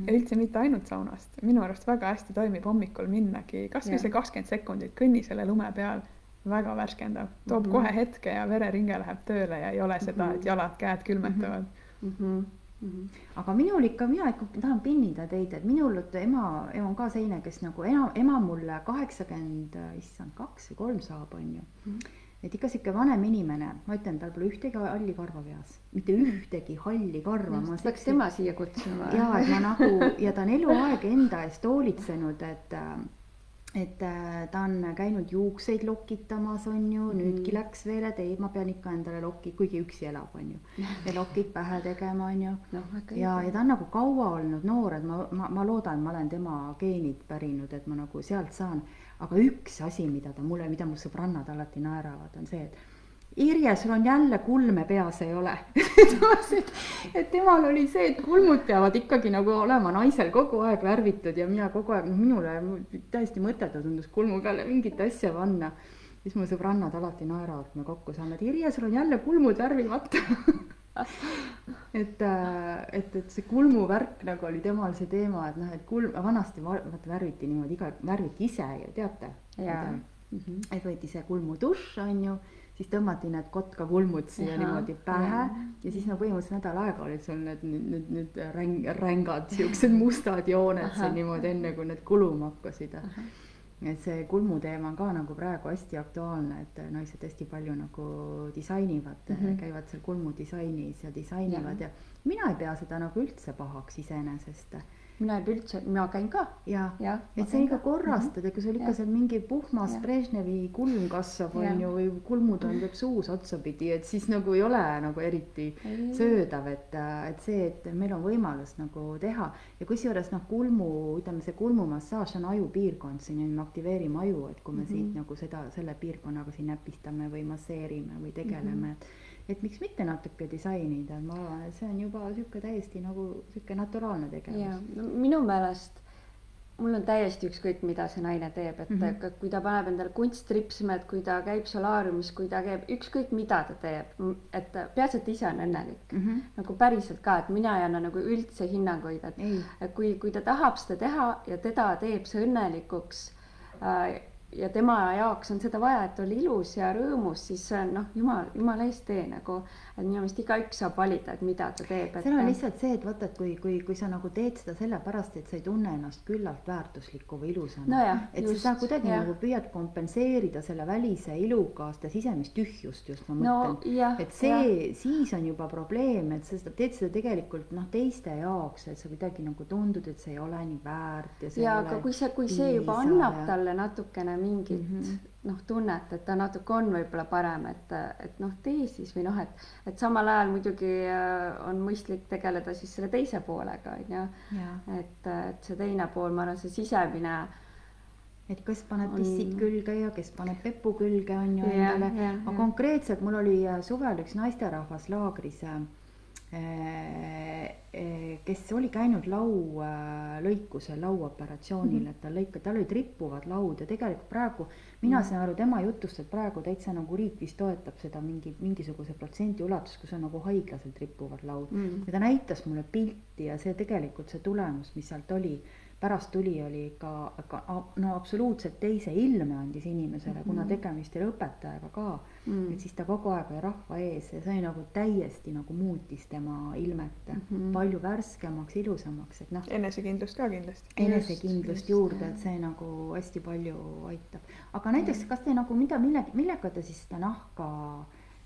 ja üldse mitte ainult saunast, minu arust väga hästi toimib hommikul minnagi, kasvõi see kakskümmend sekundit kõnni selle lume peal, väga värskendav, toob Mhm. kohe hetke ja vereringe läheb tööle ja ei ole seda, et Mhm. jalad-käed külmetavad. mm. -hmm. Mm -hmm. aga minul ikka, mina ikka tahan pinnida teid, et minul ema, ema on ka selline, kes nagu ema, ema mulle kaheksakümmend, issand, kaks või kolm saab, on ju Mhm. Et ikka sihuke vanem inimene, ma ütlen, tal pole ühtegi halli karva peas, mitte ühtegi halli karva. Just, peaks tema siia kutsuma. ja et ma nagu ja ta on eluaeg enda eest hoolitsenud, et et äh, ta on käinud juukseid lokitamas, on ju, nüüdki Mhm. läks veel, et ei, ma pean ikka endale lokid, kuigi üksi elab, on ju, ja lokid pähe tegema, on ju väga ja, ja ta on nagu kaua olnud noor, et ma, ma, ma loodan, ma olen tema geenid pärinud, et ma nagu sealt saan. Aga üks asi, mida ta mulle, mida mu sõbrannad alati naeravad, on see, et Irje, sul on jälle kulme peas, ei ole et, et temal oli see, et kulmud peavad ikkagi nagu olema naisel kogu aeg värvitud ja mina kogu aeg, noh, minule täiesti mõttetu tundus kulmu peale mingit asja panna. siis mu sõbrannad alati naeravad, kui me kokku saame, et Irje, sul on jälle kulmud värvimata et, äh, et, et see kulmuvärk nagu oli temal see teema, et noh, et kulm, vanasti va- vaata värviti niimoodi, iga, värviti ise ju teate. Jaa. Mhm. et võeti see kulmudušš on ju, siis tõmmati need kotkakulmud siia niimoodi pähe jaa. ja siis no põhimõtteliselt nädal aega olid sul need, need, need, need räng, rängad siuksed mustad jooned seal niimoodi enne kui need kuluma hakkasid. Et see kulmuteema on ka nagu praegu hästi aktuaalne, et naised hästi palju nagu disainivad mm. -hmm. käivad seal kulmudisainis ja disainivad ja. ja mina ei pea seda nagu üldse pahaks iseenesest mina ei üldse, mina käin ka, ja jah. et sa ikka korrastad ja kui sul ikka seal mingi puhmas. Brežnevi kulm kasvab, on ju, või kulmud on teeb suus otsapidi, et siis nagu ei ole nagu eriti söödav, et, et see, et meil on võimalus nagu teha ja kusjuures noh, kulmu, ütleme, see kulmumassaaž on ajupiirkond, siin me aktiveerime aju, et kui me mm -hmm. siit nagu seda, selle piirkonnaga siin näpistame või masseerime või tegeleme mm, -hmm. Et, miks mitte natuke disainida, ma arvan, et see on juba niisugune täiesti nagu niisugune naturaalne tegevus. no minu meelest mul on täiesti ükskõik, mida see naine teeb, et mm. -hmm. kui ta paneb endale kunstripsmed, kui ta käib solaariumis, kui ta käib, ükskõik mida ta teeb, et peaasi, et ise on õnnelik mm. -hmm. nagu päriselt ka, et mina ei anna nagu üldse hinnanguid, et ei kui, kui ta tahab seda teha ja teda teeb see õnnelikuks äh, ja tema jaoks on seda vaja, et olla ilus ja rõõmus, siis noh, jumal, jumala eest tee nagu, et minu meelest igaüks saab valida, et mida ta teeb. seal on lihtsalt see, et vaata, et kui, kui, kui sa nagu teed seda sellepärast, et sa ei tunne ennast küllalt väärtusliku või ilusana no. et just, sa kuidagi nagu püüad kompenseerida selle välise iluga seda sisemist tühjust just ma mõtlen no,. et see, siis on juba probleem, et sa seda teed seda tegelikult noh, teiste jaoks, et sa kuidagi nagu tundud, et see ei ole nii väärt ja ja aga kui see, kui see juba annab talle natukene mingit mm -hmm. Noh, tunnet, et ta natuke on võib-olla parem, et, et noh, tee siis või noh, et, et samal ajal muidugi äh, on mõistlik tegeleda siis selle teise poolega on ju. et, et see teine pool, ma arvan, see sisemine et kes paneb on... külge ja kes paneb pepu külge on ju endale, aga konkreetselt mul oli äh, suvel üks naisterahvas laagris äh, kes oli käinud laualõikusel, lauoperatsioonil mm, -hmm. et tal lõika, tal olid rippuvad laud ja tegelikult praegu mina mm -hmm. saan aru tema jutust, et praegu täitsa nagu riik vist toetab seda mingi, mingisuguse protsendi ulatuses, kus on nagu haiglaselt rippuvad laud mm. -hmm. ja ta näitas mulle pilti ja see tegelikult see tulemus, mis sealt oli pärast tuli, oli ikka, ikka no absoluutselt teise ilme andis inimesele mm, -hmm. kuna mhm. tegemist oli õpetajaga ka mm. -hmm. et siis ta kogu aeg oli rahva ees ja see nagu täiesti nagu muutis tema ilmet mm -hmm. palju värskemaks, ilusamaks, et noh. enesekindlust ka kindlasti. enesekindlust juurde, et see nagu hästi palju aitab. aga näiteks, kas te nagu mida, mille, millega te siis seda nahka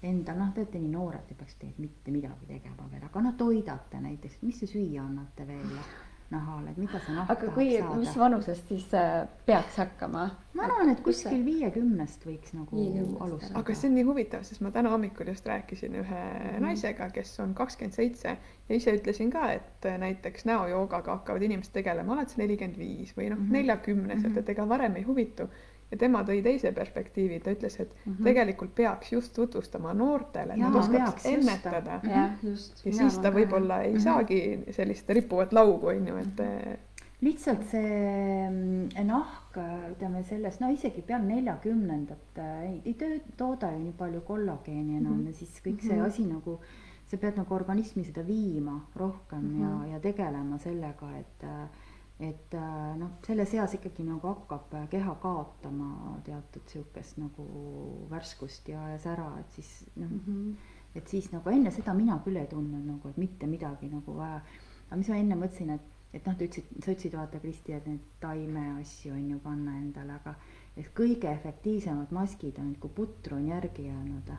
enda, noh, te olete nii noored, te peaks tegelikult mitte midagi tegema veel, aga noh, toidate näiteks, mis te süüa annate veel? Nahale, et mida see nahk aga kui, mis vanusest siis äh, peaks hakkama? ma arvan, et kuskil viiekümnest võiks nagu alustada. aga see on nii huvitav, sest ma täna hommikul just rääkisin ühe mm. naisega, kes on kakskümmend seitse ja ise ütlesin ka, et näiteks näojoogaga hakkavad inimesed tegelema alates nelikümmend viis või noh, mhm. neljakümneselt, et ega varem ei huvitu ja tema tõi teise perspektiivi, ta ütles, et mm -hmm. tegelikult peaks just tutvustama noortele, et nad oskaks ennetada. ja, just. ja siis ta võib-olla ei mm -hmm. saagi sellist rippuvat laugu, on ju, et mhm. lihtsalt see mm, nahk, ütleme selles, no isegi peale neljakümnendat ei, ei töö, tooda ju nii palju kollageeni enam mm -hmm. ja siis kõik see mm -hmm. asi nagu, sa pead nagu organismi seda viima rohkem mm -hmm. ja, mhm. ja tegelema sellega, et äh, et äh, noh, selles eas ikkagi nagu hakkab äh, keha kaotama teatud sihukest nagu värskust ja, ja sära, et siis noh mm -hmm., et siis nagu enne seda mina küll ei tundnud nagu, et mitte midagi nagu vaja. aga mis ma enne mõtlesin, et, et noh, te ütlesid, sa ütlesid, vaata Kristi, et neid taimeasju on ju panna endale, aga et kõige efektiivsemad maskid on, kui putru on järgi jäänud.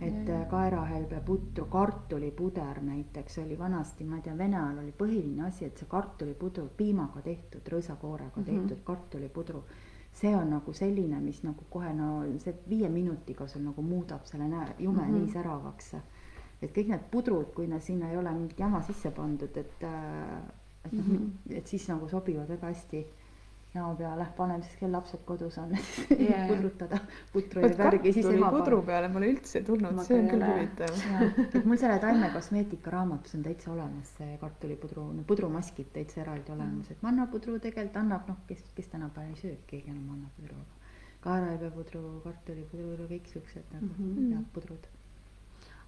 et äh, kaerahelbe putru, kartulipuder näiteks oli vanasti, ma ei tea, Vene ajal oli põhiline asi, et see kartulipudru, piimaga tehtud, rõõsakoorega tehtud mm -hmm. kartulipudru, see on nagu selline, mis nagu kohe no see viie minutiga sul nagu muudab selle näe, jume mm -hmm. nii säravaks. et kõik need pudrud, kui nad sinna ei ole mingit jama sisse pandud, et, äh, et noh mm -hmm., et siis nagu sobivad väga hästi näo peale, paneme siis kell lapsed kodus on. Yeah. pudrutada putru ja värgi, siis ema pudru peale mulle üldse ei tulnud, see on küll huvitav. et mul selle taimekosmeetika raamatus on täitsa olemas see kartulipudru, pudrumaskid täitsa eraldi olemas, et mannapudru tegelikult annab, noh, kes, kes tänapäeval ei söö, keegi enam mannapudru, kaerahelbepudru, kartulipudru, kõik siuksed nagu mm -hmm. head pudrud.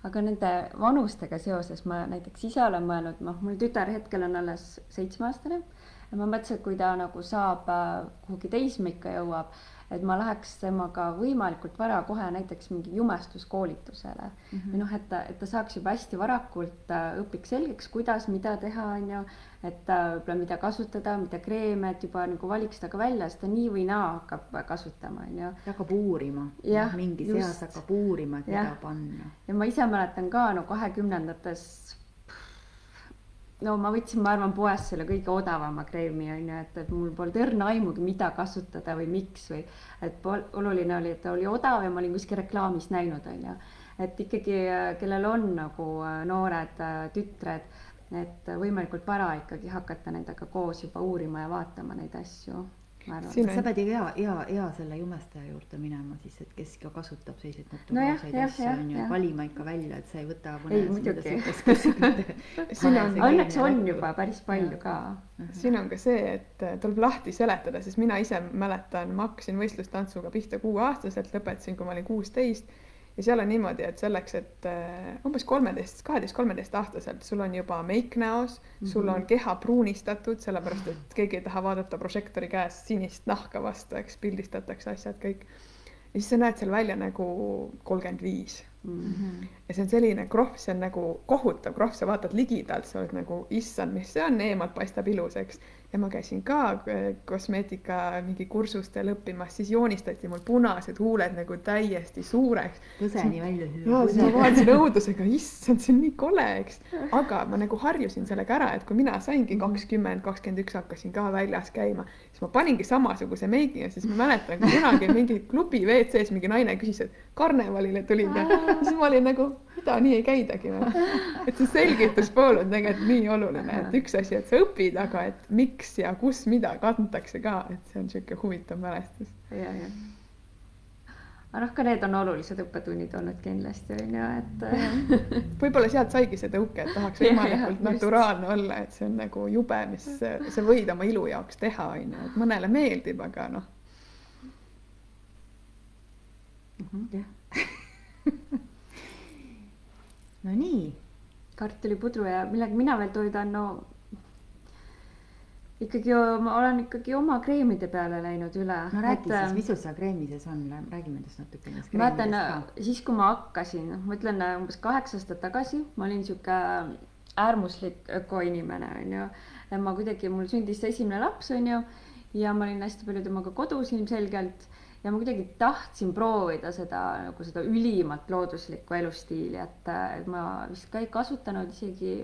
Aga nende vanustega seoses ma näiteks ise olen mõelnud, noh, mul tütar hetkel on alles seitsmeaastane ja ma mõtlesin, et kui ta nagu saab äh, kuhugi teismeikka jõuab, et ma läheks temaga võimalikult vara kohe näiteks mingi jumestuskoolitusele mm -hmm. või noh, et ta, et ta saaks juba hästi varakult äh, õpiks selgeks, kuidas, mida teha, on ju, et äh, võib-olla mida kasutada, mida kreeme, et juba nagu valiks ta ka välja, sest ta nii või naa hakkab kasutama, on ju. ta hakkab uurima, noh, mingis eas hakkab uurima, et mida panna. ja ma ise mäletan ka no kahekümnendates no ma võtsin, ma arvan, poest selle kõige odavama kreemi on ju, et, et mul polnud õrna aimugi, mida kasutada või miks või et oluline oli, et ta oli odav ja ma olin kuskil reklaamis näinud, on ju. et ikkagi, kellel on nagu äh, noored äh, tütred, et võimalikult vara ikkagi hakata nendega koos juba uurima ja vaatama neid asju sa pead ju hea, hea, hea selle jumestaja juurde minema siis, et kes ka kasutab selliseid naturaalseid no asju on ju, valima ikka välja, et sa ei võta ei muidugi. õnneks on juba päris palju ka. siin on ka see, et äh, tuleb lahti seletada, sest mina ise mäletan, ma hakkasin võistlustantsuga pihta kuueaastaselt, lõpetasin, kui ma olin kuusteist ja seal on niimoodi, et selleks, et äh, umbes kolmeteist, kaheteist, kolmeteist aastaselt sul on juba meik näos mm, -hmm. sul on keha pruunistatud, sellepärast et keegi ei taha vaadata prožektori käes sinist nahka vastu, eks pildistatakse asjad kõik. ja siis sa näed seal välja nagu kolmkümmend viis -hmm. ja see on selline krohv, see on nagu kohutav krohv, sa vaatad ligidalt, sa oled nagu issand, mis see on, eemalt paistab ilus, eks ja ma käisin ka äh, kosmeetika mingi kursustel õppimas, siis joonistati mul punased huuled nagu täiesti suureks. põseni välja. ja siis ma vaatasin õudusega, issand, see on nii kole, eks. aga ma nagu harjusin sellega ära, et kui mina saingi mhm. kakskümmend, kakskümmend üks, hakkasin ka väljas käima, siis ma paningi samasuguse meigi ja siis ma mäletan, kunagi mingi klubi WC-s mingi naine küsis, et karnevalile tulid ja siis ma olin nagu mida nii ei käidagi või? et see selgituspool on tegelikult nii oluline, et üks asi, et sa õpid, aga et miks ja kus mida kantakse ka, et see on niisugune huvitav mälestus. ja, ja. aga noh, ka need on olulised õppetunnid olnud kindlasti on ju, et. võib-olla sealt saigi see tõuke, et tahaks võimalikult naturaalne olla, et see on nagu jube, mis sa võid oma ilu jaoks teha, on ju, et mõnele meeldib, aga noh. jah no nii. kartulipudru ja millega mina veel toidan, no ikkagi ma olen ikkagi oma kreemide peale läinud üle. no räägi et, siis, mis sul seal kreemi sees on, räägime nendest natuke. ma mäletan siis, kui ma hakkasin, ma ütlen umbes kaheksa aastat tagasi, ma olin sihuke äärmuslik ökoinimene onju. ma kuidagi, mul sündis esimene laps onju ja ma olin hästi palju temaga kodus ilmselgelt ja ma kuidagi tahtsin proovida seda nagu seda ülimat looduslikku elustiili, et, et ma vist ka ei kasutanud isegi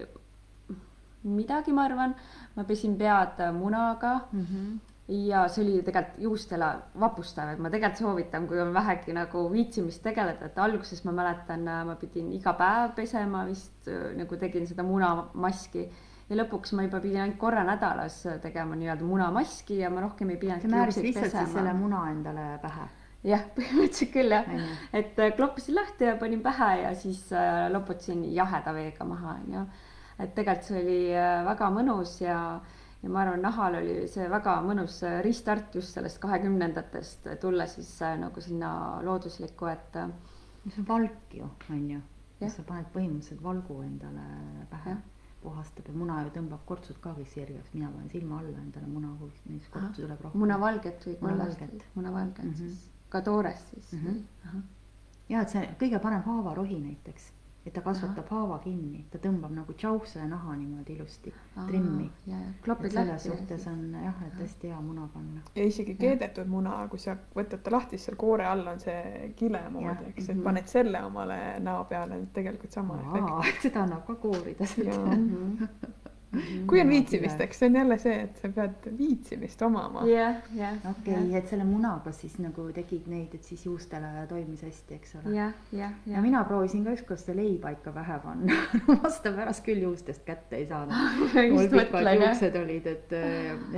midagi, ma arvan, ma pesin pead munaga mm. -hmm ja see oli tegelikult juustele vapustav, et ma tegelikult soovitan, kui on vähegi nagu viitsimist tegeleda, et alguses ma mäletan, ma pidin iga päev pesema vist nagu tegin seda munamaski ja lõpuks ma juba pidin ainult korra nädalas tegema nii-öelda munamaski ja ma rohkem ei pidanud. sa määrasid lihtsalt pesema. siis selle muna endale pähe? jah, põhimõtteliselt küll jah, et äh, kloppisin lahti ja panin pähe ja siis äh, loputasin jaheda veega maha onju. et tegelikult see oli äh, väga mõnus ja, ja ma arvan, nahal oli see väga mõnus restart just sellest kahekümnendatest tulla siis nagu sinna looduslikku, et. see on valk ju onju, sa paned põhimõtteliselt valgu endale pähe puhastab ja muna ju tõmbab kortsud ka kõik sirgeks, mina panen silma alla endale muna hulk, siis kortsu tuleb rohkem. munavalget või munavalget, munavalget mm -hmm. siis, ka toorest siis mm. -hmm. ja et see kõige parem haavarohi näiteks et ta kasvatab Aha. haava kinni, ta tõmbab nagu tšauhsele naha niimoodi ilusti Aa, trimmi. selles suhtes on jah, et hästi hea muna panna. ja isegi keedetud muna, kui sa võtad ta lahti, siis seal koore all on see kile moodi, eks, et mhm. paned selle omale näo peale, tegelikult sama efekt. seda annab ka koorida kui on viitsimist, eks see on jälle see, et sa pead viitsimist omama. jah, jah. okei, et selle munaga siis nagu tegid neid, et siis juustele toimis hästi, eks ole. jah, jah, jah. ja mina proovisin ka ükskord seda leiba ikka pähe panna vastu pärast küll juustest kätte ei saanud mul pikad juuksed olid, et,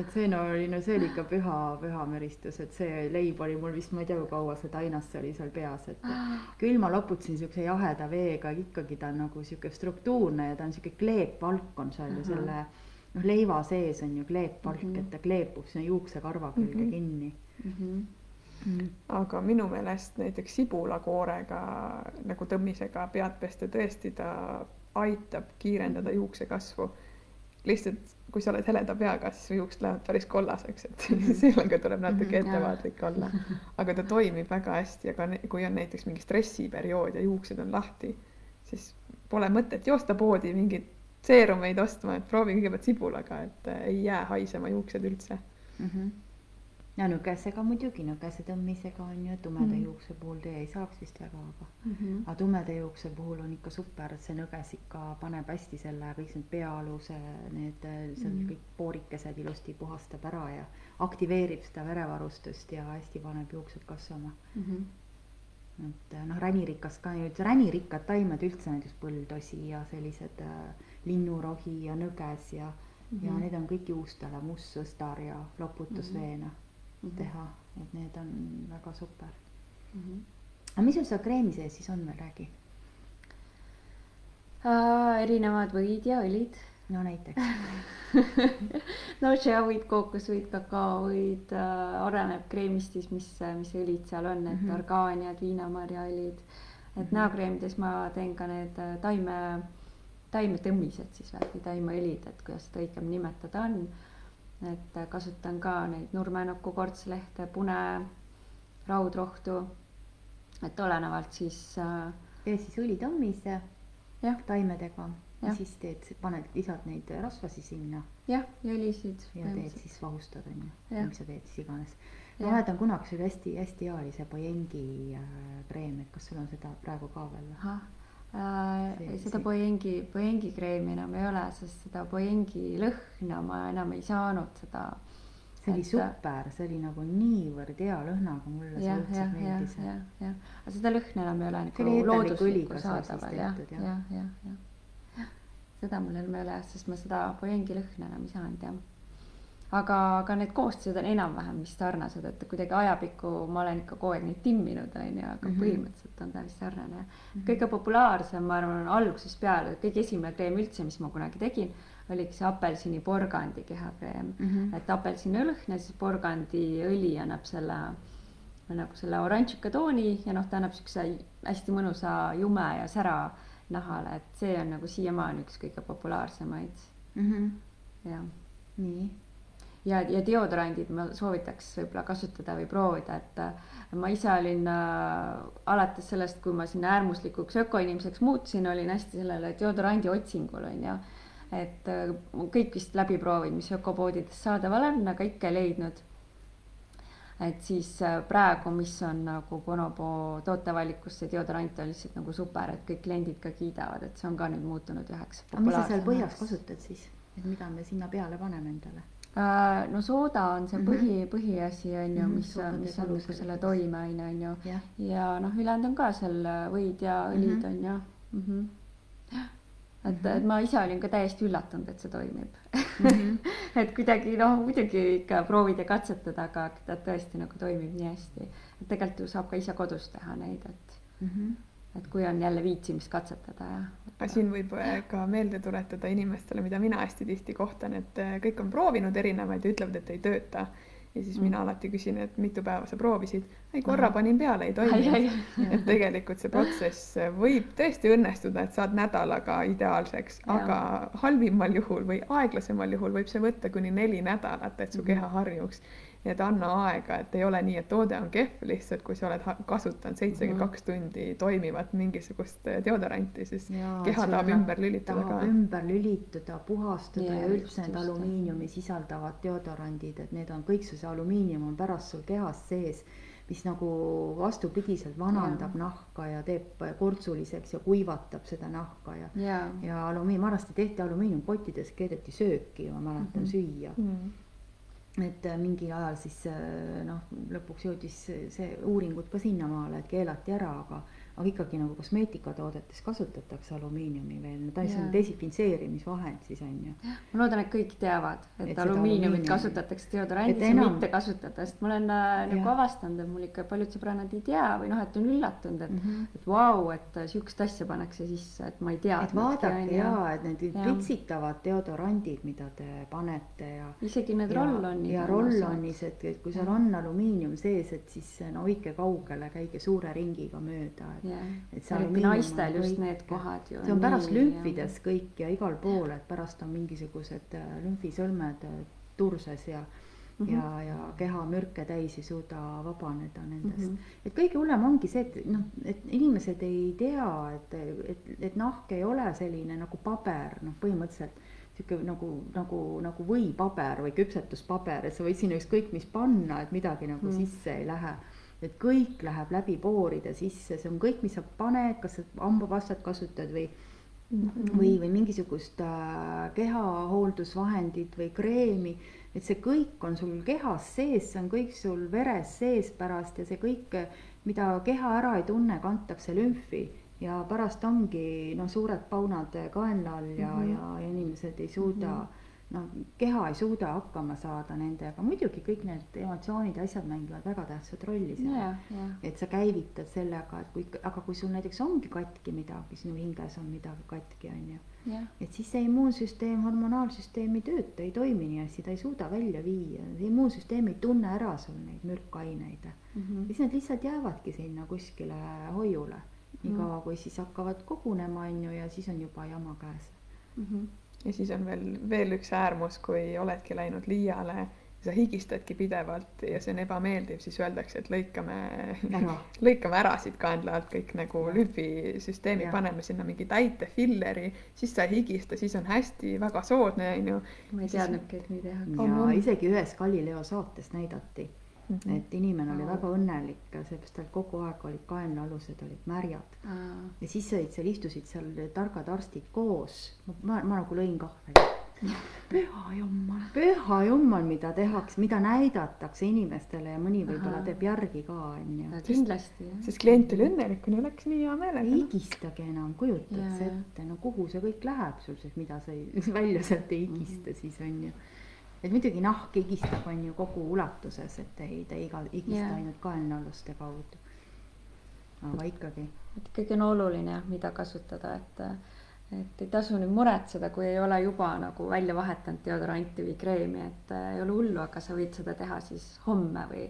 et see no oli, no see oli ikka püha, püha müristus, et see leib oli mul vist, ma ei tea, kui kaua see tainasse oli seal peas, et küll ma loputasin siukse jaheda veega, ikkagi ta on nagu sihuke struktuurne ja ta on sihuke kleepvalk on seal ju selle selle noh, leiva sees on ju kleepvalk mm, -hmm. et ta kleepub sinna juuksekarva külge mm -hmm. kinni mm. -hmm. Mm. aga minu meelest näiteks sibulakoorega nagu tõmmisega pead pesta, tõesti ta aitab kiirendada juuksekasvu. lihtsalt, kui sa oled heleda peaga, siis juuksed lähevad päris kollaseks, et sellega tuleb natuke mhm. ettevaatlik olla. aga ta toimib väga hästi, aga kui on näiteks mingi stressiperiood ja juuksed on lahti, siis pole mõtet joosta poodi mingit seerumeid ostma, et proovi kõigepealt sibulaga, et äh, ei jää haisema juuksed üldse mm. -hmm. ja nõgesega muidugi, nõgese tõmmisega on ju, tumeda mm -hmm. juukse puhul teie ei saaks vist väga, aga mm, -hmm. aga tumeda juukse puhul on ikka super, et see nõges ikka paneb hästi selle kõik need peaaluse, need äh, seal mm -hmm. kõik poorikesed ilusti puhastab ära ja aktiveerib seda verevarustust ja hästi paneb juuksed kasvama mm. -hmm et äh, noh, ränirikas ka nüüd, ränirikkad taimed üldse näiteks põldosi ja sellised äh, linnurohi ja nõges ja mm, -hmm. ja mhm. need on kõik juustele, mustsõstar ja loputusveena mm -hmm. teha, et need on väga super mm. -hmm. aga mis sul seal kreemi sees siis on veel, räägi äh,. erinevad võid ja õlid. no näiteks no šeavõid, kookosvõid, kakaovõid äh,, oleneb kreemist siis, mis, mis õlid seal on, et mm -hmm. orgaaniad, viinamarjaõlid et näokreemides ma teen ka need äh, taime, taimetõmmised siis või taimeõlid, et kuidas seda õigem nimetada on. et äh, kasutan ka neid nurmenokku, kortslehte, pune, raudrohtu. et olenevalt siis äh, ja siis õlitammise jah, taimedega ja siis teed, paned, lisad neid rasvasi sinna jah, ja õlisid. ja teed siis vahustad onju, mis sa teed siis iganes. Ma mäletan kunagi see oli hästi-hästi hea oli see Boyengi äh, kreem, et kas sul on seda praegu ka veel äh, See-, seda see- Boyengi, Boyengi kreemi enam ei ole, sest seda Boyengi lõhna ma enam ei saanud seda. see oli et- super, see oli nagu niivõrd hea lõhnaga, mulle see jah, õudselt jah, jah, meeldis. jah, jah, aga seda lõhna enam ei ole See nagu looduslikku saadaval jah, jah, jah. jah, seda mul enam ei ole, sest ma seda Boyengi lõhna enam ei saanud jah. aga, aga need koostised on enam-vähem vist sarnased, et kuidagi ajapikku ma olen ikka kogu aeg neid timminud, onju, aga mm. -hmm. põhimõtteliselt on ta vist sarnane. kõige populaarsem, ma arvan, on algusest peale, kõige esimene kreem üldse, mis ma kunagi tegin, oligi see apelsini porgandi kehakreem mm. -hmm. et apelsiniõln ja siis porgandiõli annab selle nagu selle oranžika tooni ja noh, ta annab siukse hästi mõnusa jume ja sära nahale, et see on nagu siiamaani üks kõige populaarsemaid ja, Mhm. nii, ja, ja deodorandid ma soovitaks võib-olla kasutada või proovida, et äh, ma ise olin äh, alates sellest, kui ma sinna äärmuslikuks ökoinimeseks muutusin, olin hästi sellele deodorandi otsingul onju. et äh, kõik vist läbi proovinud, mis ökopoodides saadaval on, aga ikka ei leidnud. et siis äh, praegu, mis on nagu Bonobo tootevalikus, see deodorant on lihtsalt nagu super, et kõik kliendid ka kiidavad, et see on ka nüüd muutunud üheks. aga mis sa seal põhjas? kasutad siis, et mida me sinna peale paneme endale? Äh, no sooda on see Mhm. põhi, põhiasi on ju, mis sooda, mis teeb on nagu selle toimeaine on ju. jah, ja noh, ülejäänud on ka seal võid ja õlid Mhm. on ju mm. -hmm. et, Mhm. et ma ise olin ka täiesti üllatunud, et see toimib Mhm. et kuidagi noh, muidugi ikka proovid ja katsetad, aga ta tõesti nagu toimib nii hästi. et tegelikult ju saab ka ise kodus teha neid, et, Mhm. Et kui on jälle viitsimist katsetada ja. siin võib ka meelde tuletada inimestele, mida mina hästi tihti kohtan, et äh, kõik on proovinud erinevaid ja ütlevad, et ei tööta. ja siis Mm. mina alati küsin, et mitu päeva sa proovisid. ei, korra panin peale, ei toiminud. et tegelikult see protsess võib tõesti õnnestuda, et saad nädalaga ideaalseks, aga halvimal juhul või aeglasemal juhul võib see võtta kuni neli nädalat, et su Mhm. keha harjuks. nii et anna aega, et ei ole nii, et toode on kehv lihtsalt, kui sa oled kasutanud seitsekümmend kaks tundi toimivat mingisugust eh, deodoranti, siis Jaa, keha tahab ümber lülitada tahab ka. ümber lülitada, puhastada ja just, üldse need alumiiniumi sisaldavad deodorandid, et need on kõik, see alumiinium on pärast sul kehas sees, mis nagu vastupidiselt vanandab Jaa. nahka ja teeb kortsuliseks ja kuivatab seda nahka ja ja, ja alumiin, vanasti tehti alumiiniumpottides, keedeti sööki, ma mäletan Mhm. süüa. Mm. et äh, mingil ajal siis äh, noh, lõpuks jõudis see- see uuringud ka sinnamaale, et keelati ära, aga aga ikkagi nagu kosmeetikatoodetes kasutatakse alumiiniumi veel, ta on Jaa. desinfitseerimisvahend siis on ju. ma loodan, et kõik teavad, Et et alumiiniumit alumiiniumi- kasutatakse deodorandis Et ja enam- mitte kasutada, sest ma olen äh, nagu avastanud, et mul ikka paljud sõbrannad ei tea või noh, et on üllatunud, et mm. -hmm. et vau, et äh, siukest asja pannakse sisse, et ma ei et teadnudki. vaadake ja, et need pritsitavad deodorandid, mida te panete ja isegi need roll-on'id. ja roll-onis, et, et kui seal on alumiinium sees, et siis no hoidke kaugele, käige suure ringiga mööda, et et see eriti naistel just kõik- need kohad ju. see on pärast lümfides kõik ja igal pool, et pärast on mingisugused äh, lümfisõlmed äh, turses ja mm. -hmm. ja, ja keha mürke täis ei suuda vabaneda nendest mm. -hmm. et kõige hullem ongi see, et noh, et inimesed ei tea, et, et, et nahk ei ole selline nagu paber, noh, põhimõtteliselt sihuke nagu, nagu, nagu võipaber või küpsetuspaber, et sa võid sinna ükskõik mis panna, et midagi nagu Mm. mm. sisse ei lähe et kõik läheb läbi pooride sisse, see on kõik, mis sa paned, kas sa hambapastat kasutad või või, või mingisugust äh, kehahooldusvahendit või kreemi, et see kõik on sul kehas sees, see on kõik sul veres sees pärast ja see kõik, mida keha ära ei tunne, kantakse lümfi ja pärast ongi noh, suured paunad kaenla all ja mm. -hmm. ja, ja inimesed ei suuda mm, -hmm. noh, keha ei suuda hakkama saada nendega, muidugi kõik need emotsioonid ja asjad mängivad väga tähtsat rolli seal ja, et sa käivitad sellega, et kui, aga kui sul näiteks ongi katki midagi, sinu hinges on midagi katki, on ju. et siis see immuunsüsteem, hormonaalsüsteem ei tööta, ei toimi nii hästi, ta ei suuda välja viia, immuunsüsteem ei tunne ära sul neid mürkaineid. Mhm. siis need lihtsalt jäävadki sinna kuskile hoiule niikaua kui siis hakkavad kogunema, on ju, ja siis on juba jama käes mm. -hmm. Ja siis on veel, veel üks äärmus, kui oledki läinud liiale sa higistadki pidevalt ja see on ebameeldiv, siis öeldakse, et lõikame lõikame ära siit kaenla alt kõik nagu lühvisüsteemi, paneme sinna mingi täite filleri, siis sa ei higista, siis on hästi väga soodne, onju. ma ei teadnudki, et nii tehakse. isegi ühes Galileo saates näidati mm, -hmm. et inimene oli väga õnnelik, seepärast tal kogu aeg olid kaenlaalused olid märjad. ja siis olid seal, istusid seal targad arstid koos, ma, ma nagu lõin kahvli püha jummal, püha jummal, mida tehakse, mida näidatakse inimestele ja mõni võib-olla teeb järgi ka, onju. kindlasti. sest klient oli õnnelik, kuni läks nii hea meelega. ei higistage enam, kujutad sa ette, no kuhu see kõik läheb sul siis, mida sa ei, välja sealt ei higista mm -hmm. siis onju. Et muidugi nahk higistab, on ju kogu ulatuses, et ei, ta iga, higista yeah. ainult kaenlaaluste kaudu. aga ikkagi. et ikkagi on oluline, mida kasutada, et et ei tasu nüüd muretseda, kui ei ole juba nagu välja vahetanud deodoranti või kreemi, et äh, ei ole hullu, aga sa võid seda teha siis homme või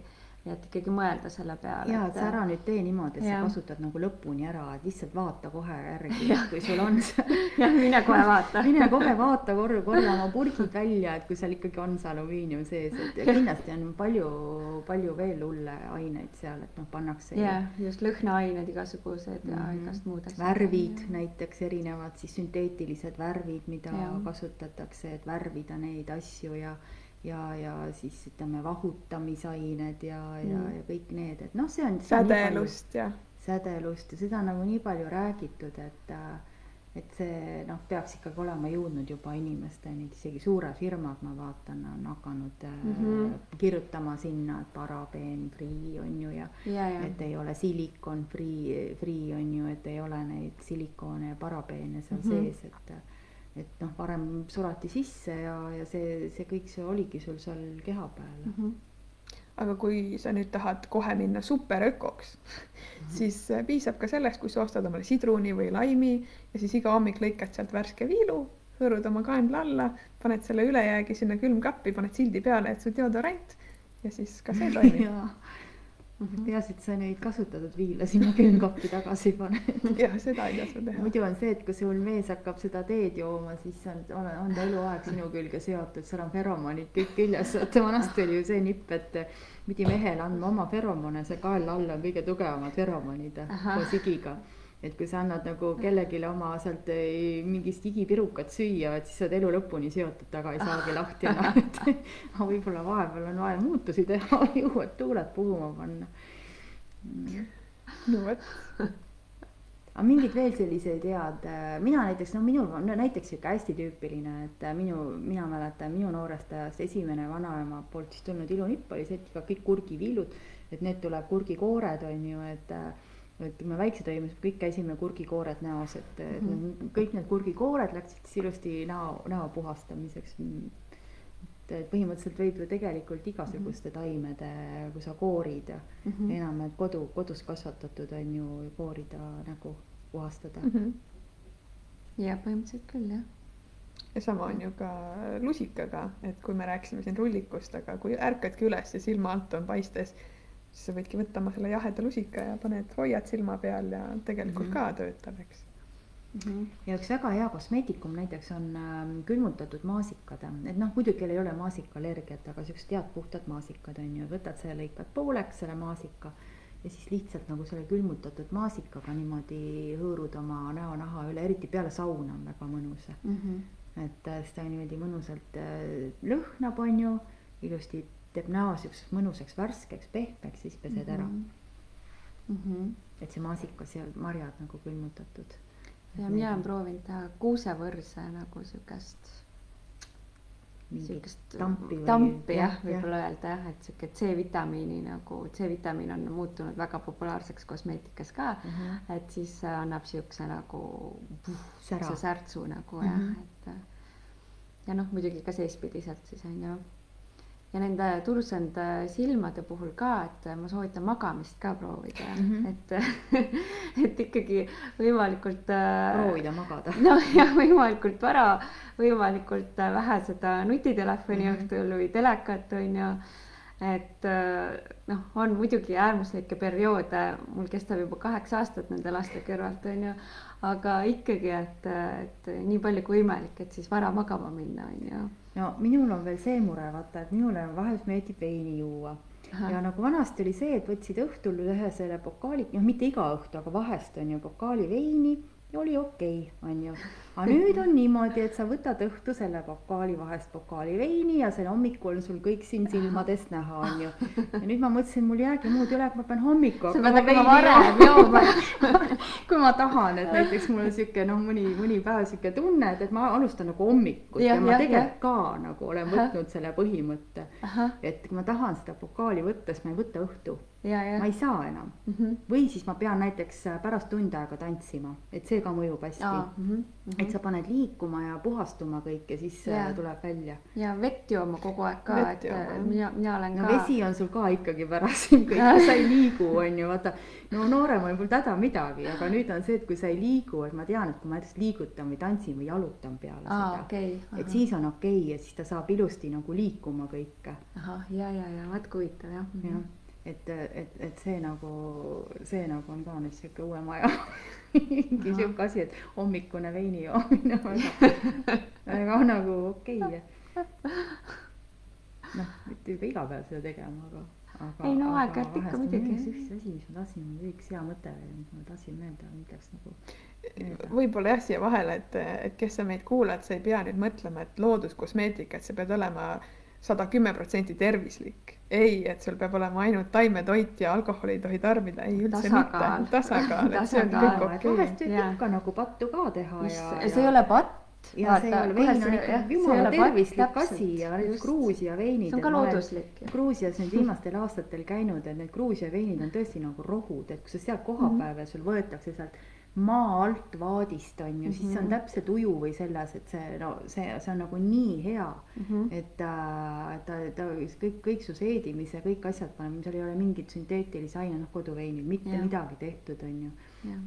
nii et ikkagi mõelda selle peale. ja, et sa ära nüüd tee niimoodi, et ja. sa kasutad nagu lõpuni ära, et lihtsalt vaata kohe järgi, kui sul on see. jah, mine kohe vaata mine kohe vaata, korra, korra oma purgid välja, et kui seal ikkagi on see alumiinium sees, et kindlasti on palju, palju veel hulle aineid seal, et noh, pannakse. jah, just lõhnaained igasugused ja mm -hmm. igast muud asjad. värvid ja. näiteks erinevad siis sünteetilised värvid, mida ja. kasutatakse, et värvida neid asju ja ja, ja siis ütleme vahutamisained ja mm., ja, ja kõik need, et noh, see on. sädelust ja. sädelust ja seda on nagu nii palju räägitud, et, et see noh, peaks ikkagi olema jõudnud juba inimesteni, et isegi suured firmad, ma vaatan, on hakanud mm -hmm. kirjutama sinna, et parabeen free on ju ja, ja, ja. et ei ole silikon free, free on ju, et ei ole neid silikoone ja parabeene seal mm -hmm. sees, et et noh, varem sulati sisse ja, ja see, see kõik, see oligi sul seal keha peal mm. -hmm aga kui sa nüüd tahad kohe minna superökoks mm, -hmm. siis äh, piisab ka sellest, kui sa ostad omale sidruni või laimi ja siis iga hommik lõikad sealt värske viilu, hõõrud oma kaenla alla, paned selle ülejäägi sinna külmkappi, paned sildi peale, et su deodorant ja siis ka see toimib Mm -hmm. peaasi, et sa neid kasutatud viile sinna külmkappi tagasi paned. jah, seda ei tasu teha. muidu on see, et kui sul mees hakkab seda teed jooma, siis on, on ta eluaeg sinu külge seotud, seal on feromonid kõik küljes, vaata vanasti oli ju see nipp, et pidi mehele andma oma feromone, see kaela all on kõige tugevamad feromonid koos igiga et kui sa annad nagu kellelegi oma sealt mingist igipirukat süüa, et siis sa oled elu lõpuni seotud, taga ei saagi lahti enam, et aga võib-olla vahepeal on vaja muutusi teha, uued tuuled puhuma panna. no vot. Aga mingid veel selliseid head, eh, mina näiteks, no minul on no, näiteks sihuke hästi tüüpiline, et eh, minu, mina mäletan minu noorest ajast esimene vanaema poolt siis tulnud ilunipp oli see, et kõik kurgiviilud, et need tuleb kurgikoored on ju, et et kui me väiksed olime, siis kõik käisime kurgikoored näos, et mm -hmm. kõik need kurgikoored läksid siis ilusti näo, näo puhastamiseks. et põhimõtteliselt võib ju tegelikult igasuguste mm -hmm. taimede, kui sa koorid ja mm -hmm. enam need kodu, kodus kasvatatud on ju koorida nägu puhastada mm. -hmm. ja põhimõtteliselt küll jah ja sama on ju ka lusikaga, et kui me rääkisime siin rullikust, aga kui ärkadki üles ja silma alt on paistes siis sa võidki võtta oma selle jaheda lusika ja paned, hoiad silma peal ja tegelikult mm -hmm. ka töötab, eks mm. -hmm. ja üks väga hea kosmeetikum näiteks on äh, külmutatud maasikad, et noh, muidugi ei ole maasikaallergiat, aga siuksed head puhtad maasikad on ju, võtad selle, lõikad pooleks selle maasika ja siis lihtsalt nagu selle külmutatud maasikaga niimoodi hõõrud oma näonaha üle, eriti peale sauna on väga mõnus mm. -hmm. et äh, ta niimoodi mõnusalt äh, lõhnab, on ju, ilusti teeb näo siukseks mõnusaks, värskeks, pehmeks, siis pesed mm -hmm. ära mm. -hmm. et see maasikas ja marjad nagu külmutatud. ja mina olen proovinud teha kuusevõrse nagu siukest. siukest tampi, tampi jah, võib-olla öelda jah, et sihuke C-vitamiini nagu, C-vitamiin on muutunud väga populaarseks kosmeetikas ka mm. -hmm. et siis annab siukse nagu puh, särtsu nagu mm -hmm. jah, et ja noh, muidugi ka seespidiselt siis on ju ja nende tursende silmade puhul ka, et ma soovitan magamist ka proovida mm, -hmm. et, et ikkagi võimalikult. Äh, proovida magada. noh, jah, võimalikult vara, võimalikult vähe seda nutitelefoni mm -hmm. õhtul või telekat on ju. et äh, noh, on muidugi äärmuslikke perioode, mul kestab juba kaheksa aastat nende laste kõrvalt, on ju, aga ikkagi, et, et nii palju kui võimalik, et siis vara magama minna, on ju. No minul on veel see mure, vaata, et minule vahel meeldib veini juua Aha. ja nagu vanasti oli see, et võtsid õhtul ühe selle pokaali, noh, mitte iga õhtu, aga vahest on ju pokaali veini ja oli okei okay,, on ju. Aga nüüd on niimoodi, et sa võtad õhtu selle pokaali vahest pokaali veini ja selle hommikul on sul kõik siin silmadest näha, on ju. ja nüüd ma mõtlesin, mul ei jäägi muud üle, ma pean hommikul. hakkama varem jooma kui ma tahan, et näiteks mul on sihuke noh, mõni, mõni päev sihuke tunne, et, et ma alustan nagu hommikut ja, ja ma tegelikult ka nagu olen võtnud selle põhimõtte. et kui ma tahan seda pokaali võtta, siis ma ei võta õhtu ma ei saa enam mm. -hmm. või siis ma pean näiteks pärast tund aega tantsima, et see ka mõjub hästi mm. -hmm. Et sa paned liikuma ja puhastuma kõik ja siis äh, ja. tuleb välja. ja vett jooma kogu aeg ka, et jooma. Äh, mina, mina olen no, ka. vesi on sul ka ikkagi pärast kõik, kui sa ei liigu, on ju, vaata. no nooremal polnud häda midagi, aga nüüd on see, et kui sa ei liigu, et ma tean, et kui ma näiteks liigutan või tantsin või jalutan peale Aa, seda okay,, et siis on okei okay, ja siis ta saab ilusti nagu liikuma kõik. ahah, ja, ja, ja vaat kui huvitav jah mm. -hmm et, et, et see nagu, see nagu on ka nüüd sihuke uue maja mingi sihuke asi, et hommikune veini joomine on väga nagu okei okay.. noh, mitte juba iga päev seda tegema, aga, aga. ei no aeg-ajalt ikka muidugi. üks asi, mis ma tahtsin, üks hea mõte, mis ma tahtsin meelde, milleks nagu võib-olla jah, siia vahele, et, et kes sa meid kuulad, sa ei pea nüüd mõtlema, et looduskosmeetika, et sa pead olema sada kümme protsenti tervislik. ei, et sul peab olema ainult taimetoit ja alkoholi ei tohi tarbida, ei üldse tasakaal. mitte. tasakaal, et see on kõik okei okay.. vahest võib ikka nagu pattu ka teha Mis, ja, ja. see ei ole patt ja Vaata, see ei ole vein on ikka jumala tervislik asi ja need Gruusia veinid. see on ka looduslik. Gruusias nüüd viimastel aastatel käinud, et need Gruusia veinid on tõesti nagu rohud, et kui sa sealt kohapeal veel sul võetakse sealt maa alt vaadist on ju mm, -hmm. siis see on mhm. täpselt uju või selles, et see no see, see on nagu nii hea mm, -hmm. et äh, ta, ta kõik, kõik su seedimise, kõik asjad paneme, seal ei ole mingit sünteetilisi aine, noh koduveinil mitte ja. midagi tehtud, on ju.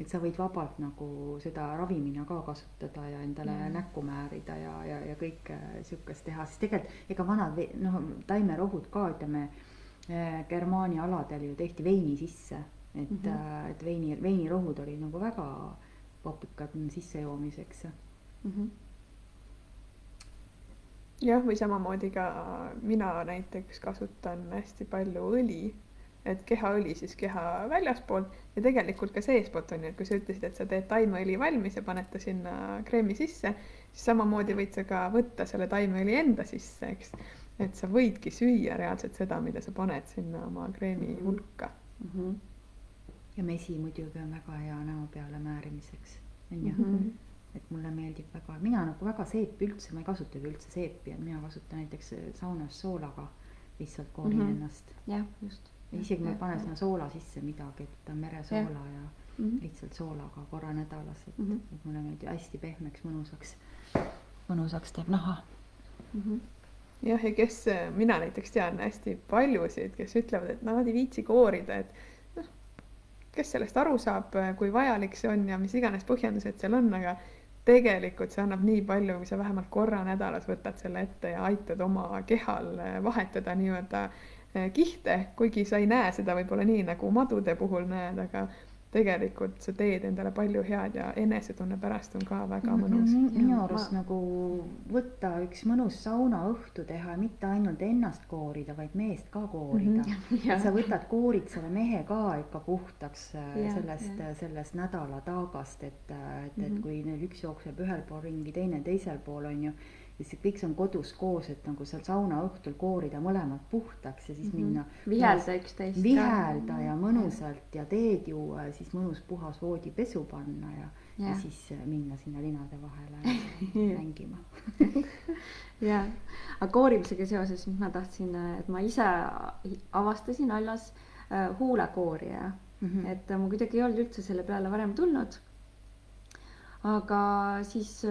et sa võid vabalt nagu seda ravimina ka kasutada ja endale ja. näkku määrida ja, ja, ja kõike sihukest teha, siis tegelikult ega vanad noh, taimerohud ka ütleme äh, Germaania aladel ju tehti veini sisse et mm, -hmm. et veini, veinirohud olid nagu väga popukad sissejoomiseks mm. -hmm. jah, või samamoodi ka mina näiteks kasutan hästi palju õli, et kehaõli siis keha väljaspoolt ja tegelikult ka seestpoolt on ju, et kui sa ütlesid, et sa teed taimeõli valmis ja paned ta sinna kreemi sisse, siis samamoodi võid sa ka võtta selle taimeõli enda sisse, eks. et sa võidki süüa reaalselt seda, mida sa paned sinna oma kreemi hulka mm. -hmm ja mesi muidugi on väga hea näo peale määrimiseks, on ju mm. -hmm. et mulle meeldib väga, mina nagu väga seepi üldse, ma ei kasutagi üldse seepi, et mina kasutan näiteks saunas soolaga lihtsalt koorin mm -hmm. ennast. jah, just. ja isegi ma panen sinna soola sisse midagi, et on meresoola ja, ja mm -hmm. lihtsalt soolaga korra nädalas, et mm, -hmm. et mulle meeldib hästi pehmeks, mõnusaks, mõnusaks teeb naha mm. -hmm jah, ja kes, mina näiteks tean hästi paljusid, kes ütlevad, et nad ei viitsi koorida, et kes sellest aru saab, kui vajalik see on ja mis iganes põhjendused seal on, aga tegelikult see annab nii palju, kui sa vähemalt korra nädalas võtad selle ette ja aitad oma kehal vahetada nii-öelda eh, kihte, kuigi sa ei näe seda võib-olla nii, nagu madude puhul näed, aga tegelikult sa teed endale palju head ja enesetunne pärast on ka väga mõnus. minu arust ma... nagu võtta üks mõnus saunaõhtu teha, mitte ainult ennast koorida, vaid meest ka koorida mm. -hmm. sa võtad, koorid selle mehe ka ikka puhtaks äh, ja, sellest, sellest nädalataagast, et, äh, et mm, -hmm. et mhm. kui neil üks jookseb ühel pool ringi, teine teisel pool on ju ja siis kõik see on kodus koos, et nagu seal saunaõhtul koorida mõlemad puhtaks ja siis mm -hmm. minna. vihelda üksteist. vihelda ja mõnusalt ja teed juua ja siis mõnus puhas voodipesu panna ja, ja., ja siis äh, minna sinna linade vahele mängima ja, aga koorimisega seoses ma tahtsin, äh, et ma ise avastasin alles äh, huulekoorija mm, -hmm. et ma kuidagi ei olnud üldse selle peale varem tulnud. aga siis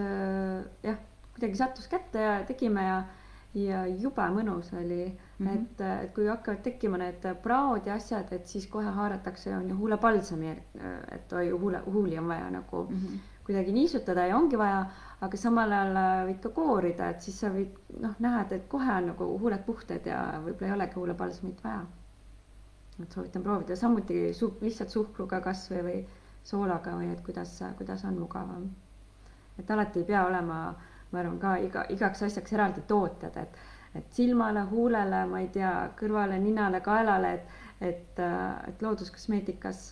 jah kuidagi sattus kätte ja tegime ja, ja jube mõnus oli mm, -hmm. et, et kui hakkavad tekkima need praod ja asjad, et siis kohe haaratakse, on ju huulepalsami, et oi, huule, huuli on vaja nagu mm -hmm. kuidagi niisutada ja ongi vaja, aga samal ajal äh, võid ka koorida, et siis sa võid noh, näha, et kohe on nagu huuled puhtad ja võib-olla ei olegi huulepalsmit vaja. et soovitan proovida, samuti su-, lihtsalt suhkruga kasvõi või soolaga või et kuidas, kuidas on mugavam. et alati ei pea olema, ma arvan ka iga, igaks asjaks eraldi tootjad, et, et silmale, huulele, ma ei tea, kõrvale, ninale, kaelale, et, et, et looduskosmeetikas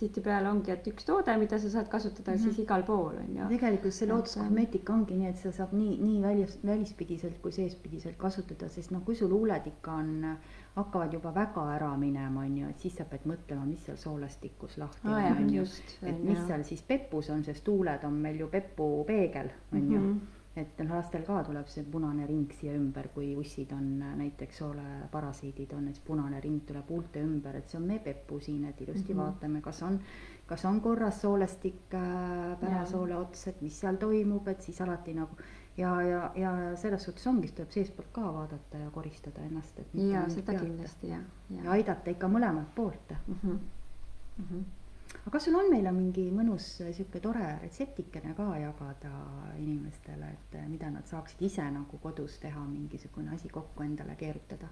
tihtipeale ongi, et üks toode, mida sa saad kasutada mm -hmm. siis igal pool on ju. tegelikult see looduskosmeetika ongi nii, et seda saab nii, nii välis, välispidiselt kui seespidiselt kasutada, sest noh, kui sul huuled ikka on, hakkavad juba väga ära minema, on ju, et siis sa pead mõtlema, mis seal soolestikus lahti on, on ju. et mis seal siis pepus on, sest huuled on meil ju pepupeegel, on ju. -hmm et noh, lastel ka tuleb see punane ring siia ümber, kui ussid on näiteks sooleparasiidid on, et siis punane ring tuleb huulte ümber, et see on meie pepu siin, et ilusti mm -hmm. vaatame, kas on, kas on korras soolestik äh, pärasoole ots, et mis seal toimub, et siis alati nagu ja, ja, ja selles suhtes ongi, siis tuleb seestpoolt ka vaadata ja koristada ennast, et. ja seda peata. kindlasti jah ja. ja aidata ikka mõlemat poolt mm. -hmm. Mm -hmm aga kas sul on meile mingi mõnus sihuke tore retseptikene ka jagada inimestele, et eh, mida nad saaksid ise nagu kodus teha, mingisugune asi kokku endale keerutada?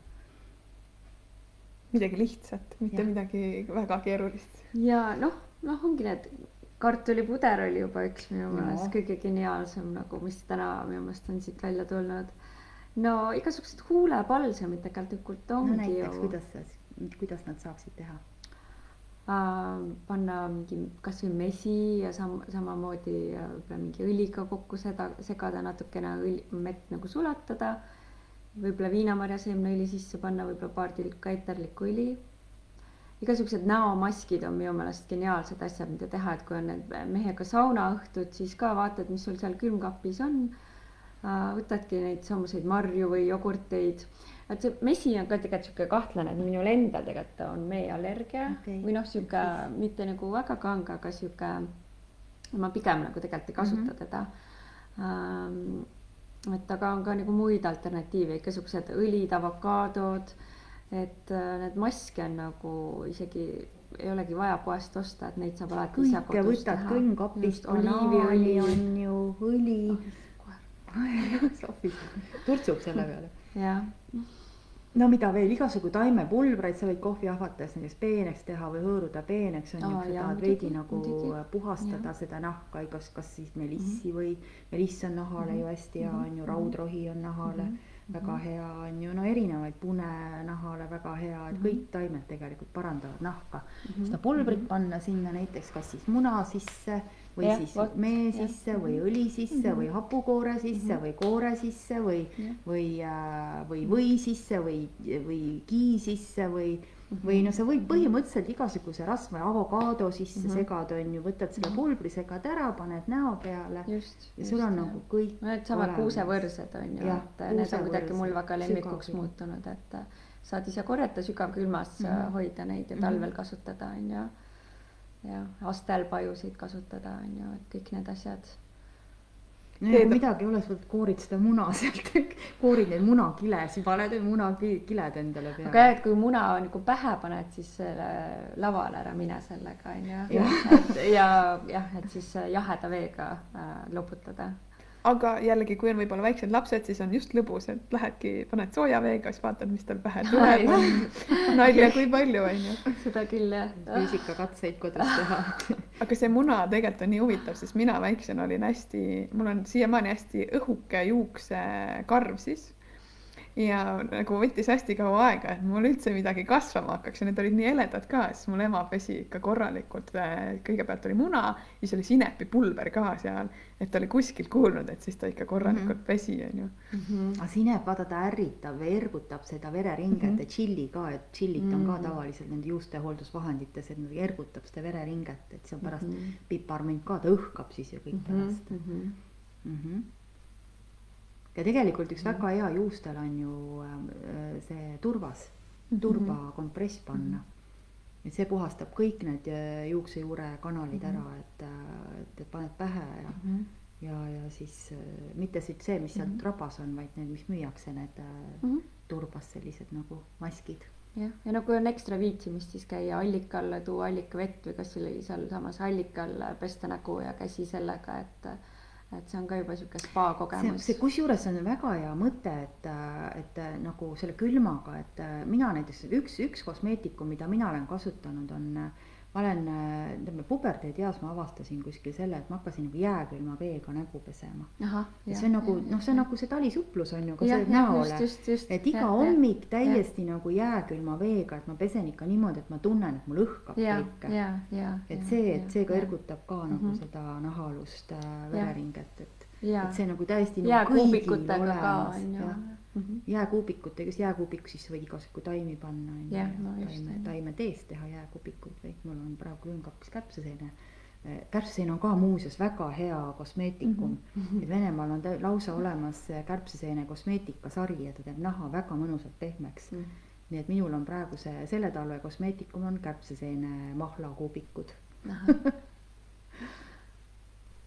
midagi lihtsat, mitte ja. midagi väga keerulist. ja noh, noh, ongi need kartulipuder oli juba üks minu meelest kõige geniaalsem nagu, mis täna minu meelest on siit välja tulnud. no igasugused huulepalsamid tegelikult ongi no, näiteks, ju. kuidas, kuidas nad saaksid teha? äh, panna mingi kasvõi mesi ja sam-, samamoodi võib-olla mingi õliga kokku seda, segada natukene õli, mett nagu sulatada. võib-olla viinamarjaseemneõli sisse panna, võib-olla paar tilka eterlikku õli. Igasugused näomaskid on minu meelest geniaalsed asjad, mida teha, et kui on need mehega saunaõhtud, siis ka vaatad, mis sul seal külmkapis on äh,. võtadki neid samuseid marju või jogurteid et see mesi on ka tegelikult sihuke kahtlane, et minul endal tegelikult on meeallergia okay. või noh, sihuke mitte nagu väga kange, aga sihuke, ma pigem nagu tegelikult ei kasuta mm -hmm. teda ähm,. et aga on ka nagu muid alternatiive, igasugused õlid, avokaadod, et äh, need maske on nagu isegi ei olegi vaja poest osta, et neid saab alati ise kodus teha. võtad külmkapist oliiviõli on ju, õli oh,. Sofi turtsub selle peale. jah no mida veel, igasugu taimepulbreid sa võid kohviahvates näiteks peeneks teha või hõõruda peeneks on ju, kui sa tahad veidi nagu muidugi. puhastada ja. seda nahka, igas, kas siis melissi mm -hmm. või meliss on nahale mm -hmm. ju hästi hea on ju, raudrohi on nahale mm -hmm. Väga mhm. hea on ju, no erinevaid pune nahale väga hea, et -hmm. kõik taimed tegelikult parandavad nahka mm. -hmm. seda pulbrit panna sinna näiteks kas siis muna sisse või ja, siis võt, mee sisse ja. või õli sisse mm -hmm. või hapukoore sisse mm -hmm. või koore sisse või, või äh,, või või sisse või, või kii sisse või. Või no sa võid põhimõtteliselt igasuguse rasva ja avokaado sisse mm -hmm. segada, on ju, võtad selle mhm. pulbri, segad ära, paned näo peale. ja just, sul on jah. nagu kõik. Needsamad kuusevõrsed on ju, et need on kuidagi mul väga lemmikuks muutunud, et saad ise korjata sügavkülmas mm, -hmm. hoida neid ja talvel kasutada, on ju jah, astelpajusid kasutada, on ju, et kõik need asjad. No ja kui midagi ei ole, sa koorid seda muna sealt koorid neid munakilesid, paned need munakiled endale peale. aga jah, et kui muna nagu pähe paned, siis lavale ära mine sellega, on ju. ja jah, et siis jaheda veega äh, loputada aga jällegi, kui on võib-olla väiksed lapsed, siis on just lõbus, et lähedki, paned sooja veega, siis vaatad, mis tal pähe tuleb. nalja, kui palju on ju. seda küll jah. füüsikakatseid kodus teha aga see muna tegelikult on nii huvitav, sest mina väiksena olin hästi, mul on siiamaani hästi õhuke juuksekarv siis ja nagu võttis hästi kaua aega, et mul üldse midagi kasvama hakkaks ja need olid nii heledad ka, siis mul ema pesi ikka korralikult. kõigepealt oli muna, siis oli sinepipulber ka seal, et ta oli kuskilt kuulnud, et siis ta ikka korralikult mm -hmm. pesi, onju. Mhm. aga sinep, vaata, ta ärritab või ergutab seda vereringet mm -hmm. ja tšilli ka, et tšillit on mm -hmm. ka mhm. tavaliselt nende juustehooldusvahendites, et ergutab seda vereringet, et see on pärast mm -hmm. piparmünt ka, ta õhkab siis ju kõik mhm, pärast mm. -hmm. Mm -hmm ja tegelikult üks väga hea juustel on ju äh, see turvas, mhm. turbakompress panna. et see puhastab kõik need äh, juuksejuure kanalid ära, mhm. et, äh, et, et paned pähe ja mm, -hmm. ja, ja siis mitte siit see, mis sealt mm -hmm. rabas on, vaid need, mis müüakse, need mm -hmm. turbas sellised nagu maskid jah, ja no kui on ekstra viitsimist, siis käia allika alla, tuua allikavett või kas oli sealsamas allika all pesta nägu ja käsi sellega, et et see on ka juba sihuke spa see, kogemus see. kusjuures on väga hea mõte, et, et nagu selle külmaga, et mina näiteks üks, üks kosmeetikum, mida mina olen kasutanud, on, ma olen, ütleme puberteedieas ma avastasin kuskil selle, et ma hakkasin nagu jääkülma veega nägu pesema. ja see on nagu noh, see on nagu see talisuplus on ju ka jah, see näole. et iga hommik täiesti nagu jääkülma veega, et ma pesen ikka niimoodi, et ma tunnen, et mul õhkab ja, ja, ja. et see, et see ka ergutab ka nagu Mhm. seda nahaalust äh, vereringet, et, ja et see nagu täiesti nagu kõigil jääkuubikutega ka olemas on ju jah. jääkuubikut, ega siis sisse võid igasugu taimi panna on ju taime taimeteest teha jääkuubikuid või mul on praegu külmkappis kärbseseene. kärbseseene on ka muuseas väga hea kosmeetikum mm. -hmm. et Venemaal on tä- lausa olemas kärbseseene kosmeetikasari ja ta teeb naha väga mõnusalt pehmeks Mhm. nii et minul on praegu see selle talve kosmeetikum on kärbseseene mahlakuubikud.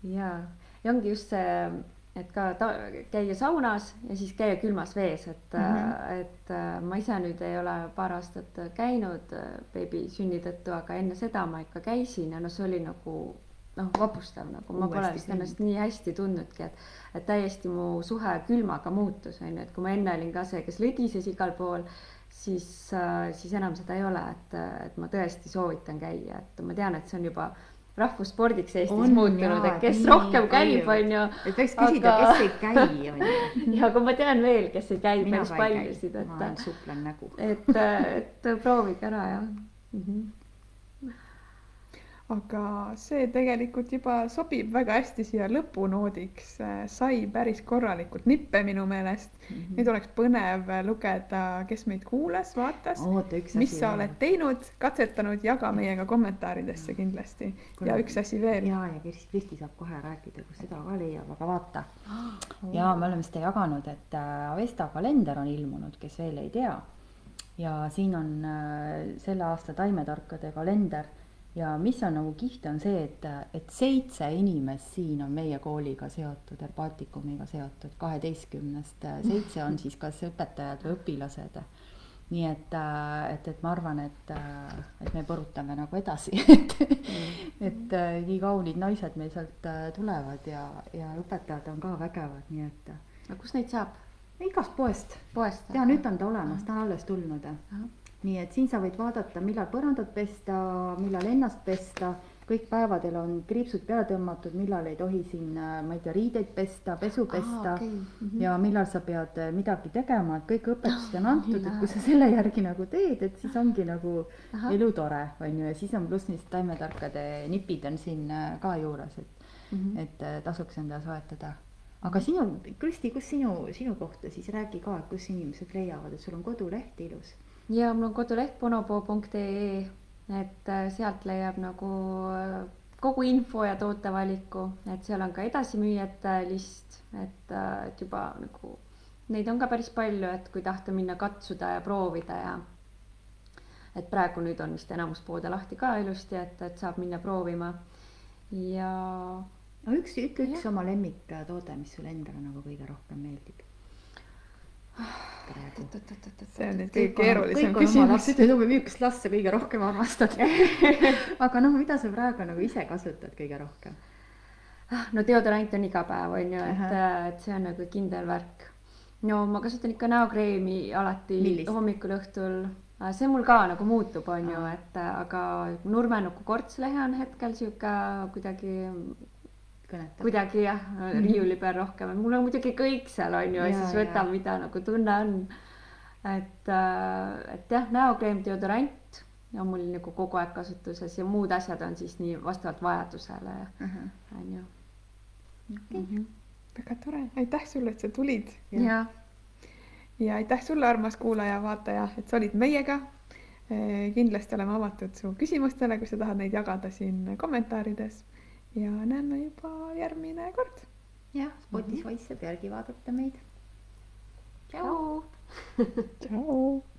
ja, ja ongi just see, et ka ta, käia saunas ja siis käia külmas vees, et mm. -hmm. et äh, ma ise nüüd ei ole paar aastat käinud äh, beebi sünni tõttu, aga enne seda ma ikka käisin ja noh, see oli nagu noh, vapustav nagu, ma pole Uuesti vist sünd. ennast nii hästi tundnudki, et et täiesti mu suhe külmaga muutus, on ju, et kui ma enne olin ka see, kes lõdises igal pool, siis, siis enam seda ei ole, et, et ma tõesti soovitan käia, et ma tean, et see on juba rahvusspordiks Eestis On muutunud, et kes nii rohkem käib, palju. on ju. et võiks küsida Aga- kes ei käi, on ju. ja aga ma tean veel, kes ei käi mina päris ka ei paljusid, käi, ma et olen, suplen nägu. et, et proovige ära ja mm. -hmm. Aga see tegelikult juba sobib väga hästi siia lõpunoodiks, sai päris korralikult nippe minu meelest. Mhm. nüüd oleks põnev lugeda, kes meid kuulas, vaatas, mis sa oled teinud, katsetanud, jaga meiega kommentaaridesse kindlasti. ja üks asi veel. ja, ja Kristi, Kristi saab kohe rääkida, kus seda ka leiab, aga vaata. ja me oleme seda jaganud, et äh, Avesta kalender on ilmunud, kes veel ei tea. ja siin on äh, selle aasta taimetarkade kalender ja mis on nagu kihvt, on see, et, et seitse inimest siin on meie kooliga seotud, Herbatikumiga seotud, kaheteistkümnest seitse on siis kas õpetajad või õpilased nii et, et, et ma arvan, et, et me põrutame nagu edasi, et, et äh, nii kaunid naised meil sealt äh, tulevad ja, ja õpetajad on ka vägevad, nii et äh, aga kus neid saab? igast poest. poest? ja nüüd on ta olemas, ta on alles tulnud. Nii et siin sa võid vaadata, millal põrandat pesta, millal ennast pesta, kõik päevadel on kriipsud peale tõmmatud, millal ei tohi siin, ma ei tea, riideid pesta, pesu pesta okay.. -hmm. ja millal sa pead eh, midagi tegema, et kõik õpetused on antud, et kui sa selle järgi nagu teed, et siis ongi nagu Ahah. elu tore, on ju, ja siis on pluss neist taimetarkade nipid on siin eh, ka juures, et mm. -hmm. et tasuks endale soetada. aga sinu, Kristi, kus sinu, sinu kohta siis räägi ka, et kus inimesed leiavad, et sul on koduleht ilus. Ja mul on koduleht bonopoo.ee, et äh, sealt leiab nagu äh, kogu info ja tootevaliku, et seal on ka edasimüüjate list, et, et juba nagu neid on ka päris palju, et kui tahta minna katsuda ja proovida ja et praegu nüüd on vist enamus poode lahti ka ilusti, et, et saab minna proovima. Ja no üks, ütle üks oma lemmiktoode, mis sulle endale nagu kõige rohkem meeldib. See on nüüd kõige keerulisem küsimus. laste või millist last sa kõige rohkem armastad. aga noh, mida sa praegu nagu ise kasutad kõige rohkem? No deodorant on iga päev, on ju, et et see on nagu kindel värk. no ma kasutan ikka näokreemi alati Millist? hommikul, õhtul. see mul ka nagu muutub, on ju, et äh, aga nurmenuku kortslehe on hetkel sihuke kuidagi, kõnetab. kuidagi jah, riiuli peal rohkem, mul on muidugi kõik seal on ju ja Jaa, siis võtan, mida nagu tunne on. et, et jah, näokreem, deodorant on mul nagu kogu aeg kasutuses ja muud asjad on siis nii vastavalt vajadusele, on ju. väga tore, aitäh sulle, et sa tulid. Ja ja aitäh sulle, armas kuulaja-vaataja, et sa olid meiega. kindlasti oleme avatud su küsimustele, kui sa tahad neid jagada siin kommentaarides ja näeme juba järgmine kord. jah, Spotify'sse pealegi vaadata meid. tšau. tšau.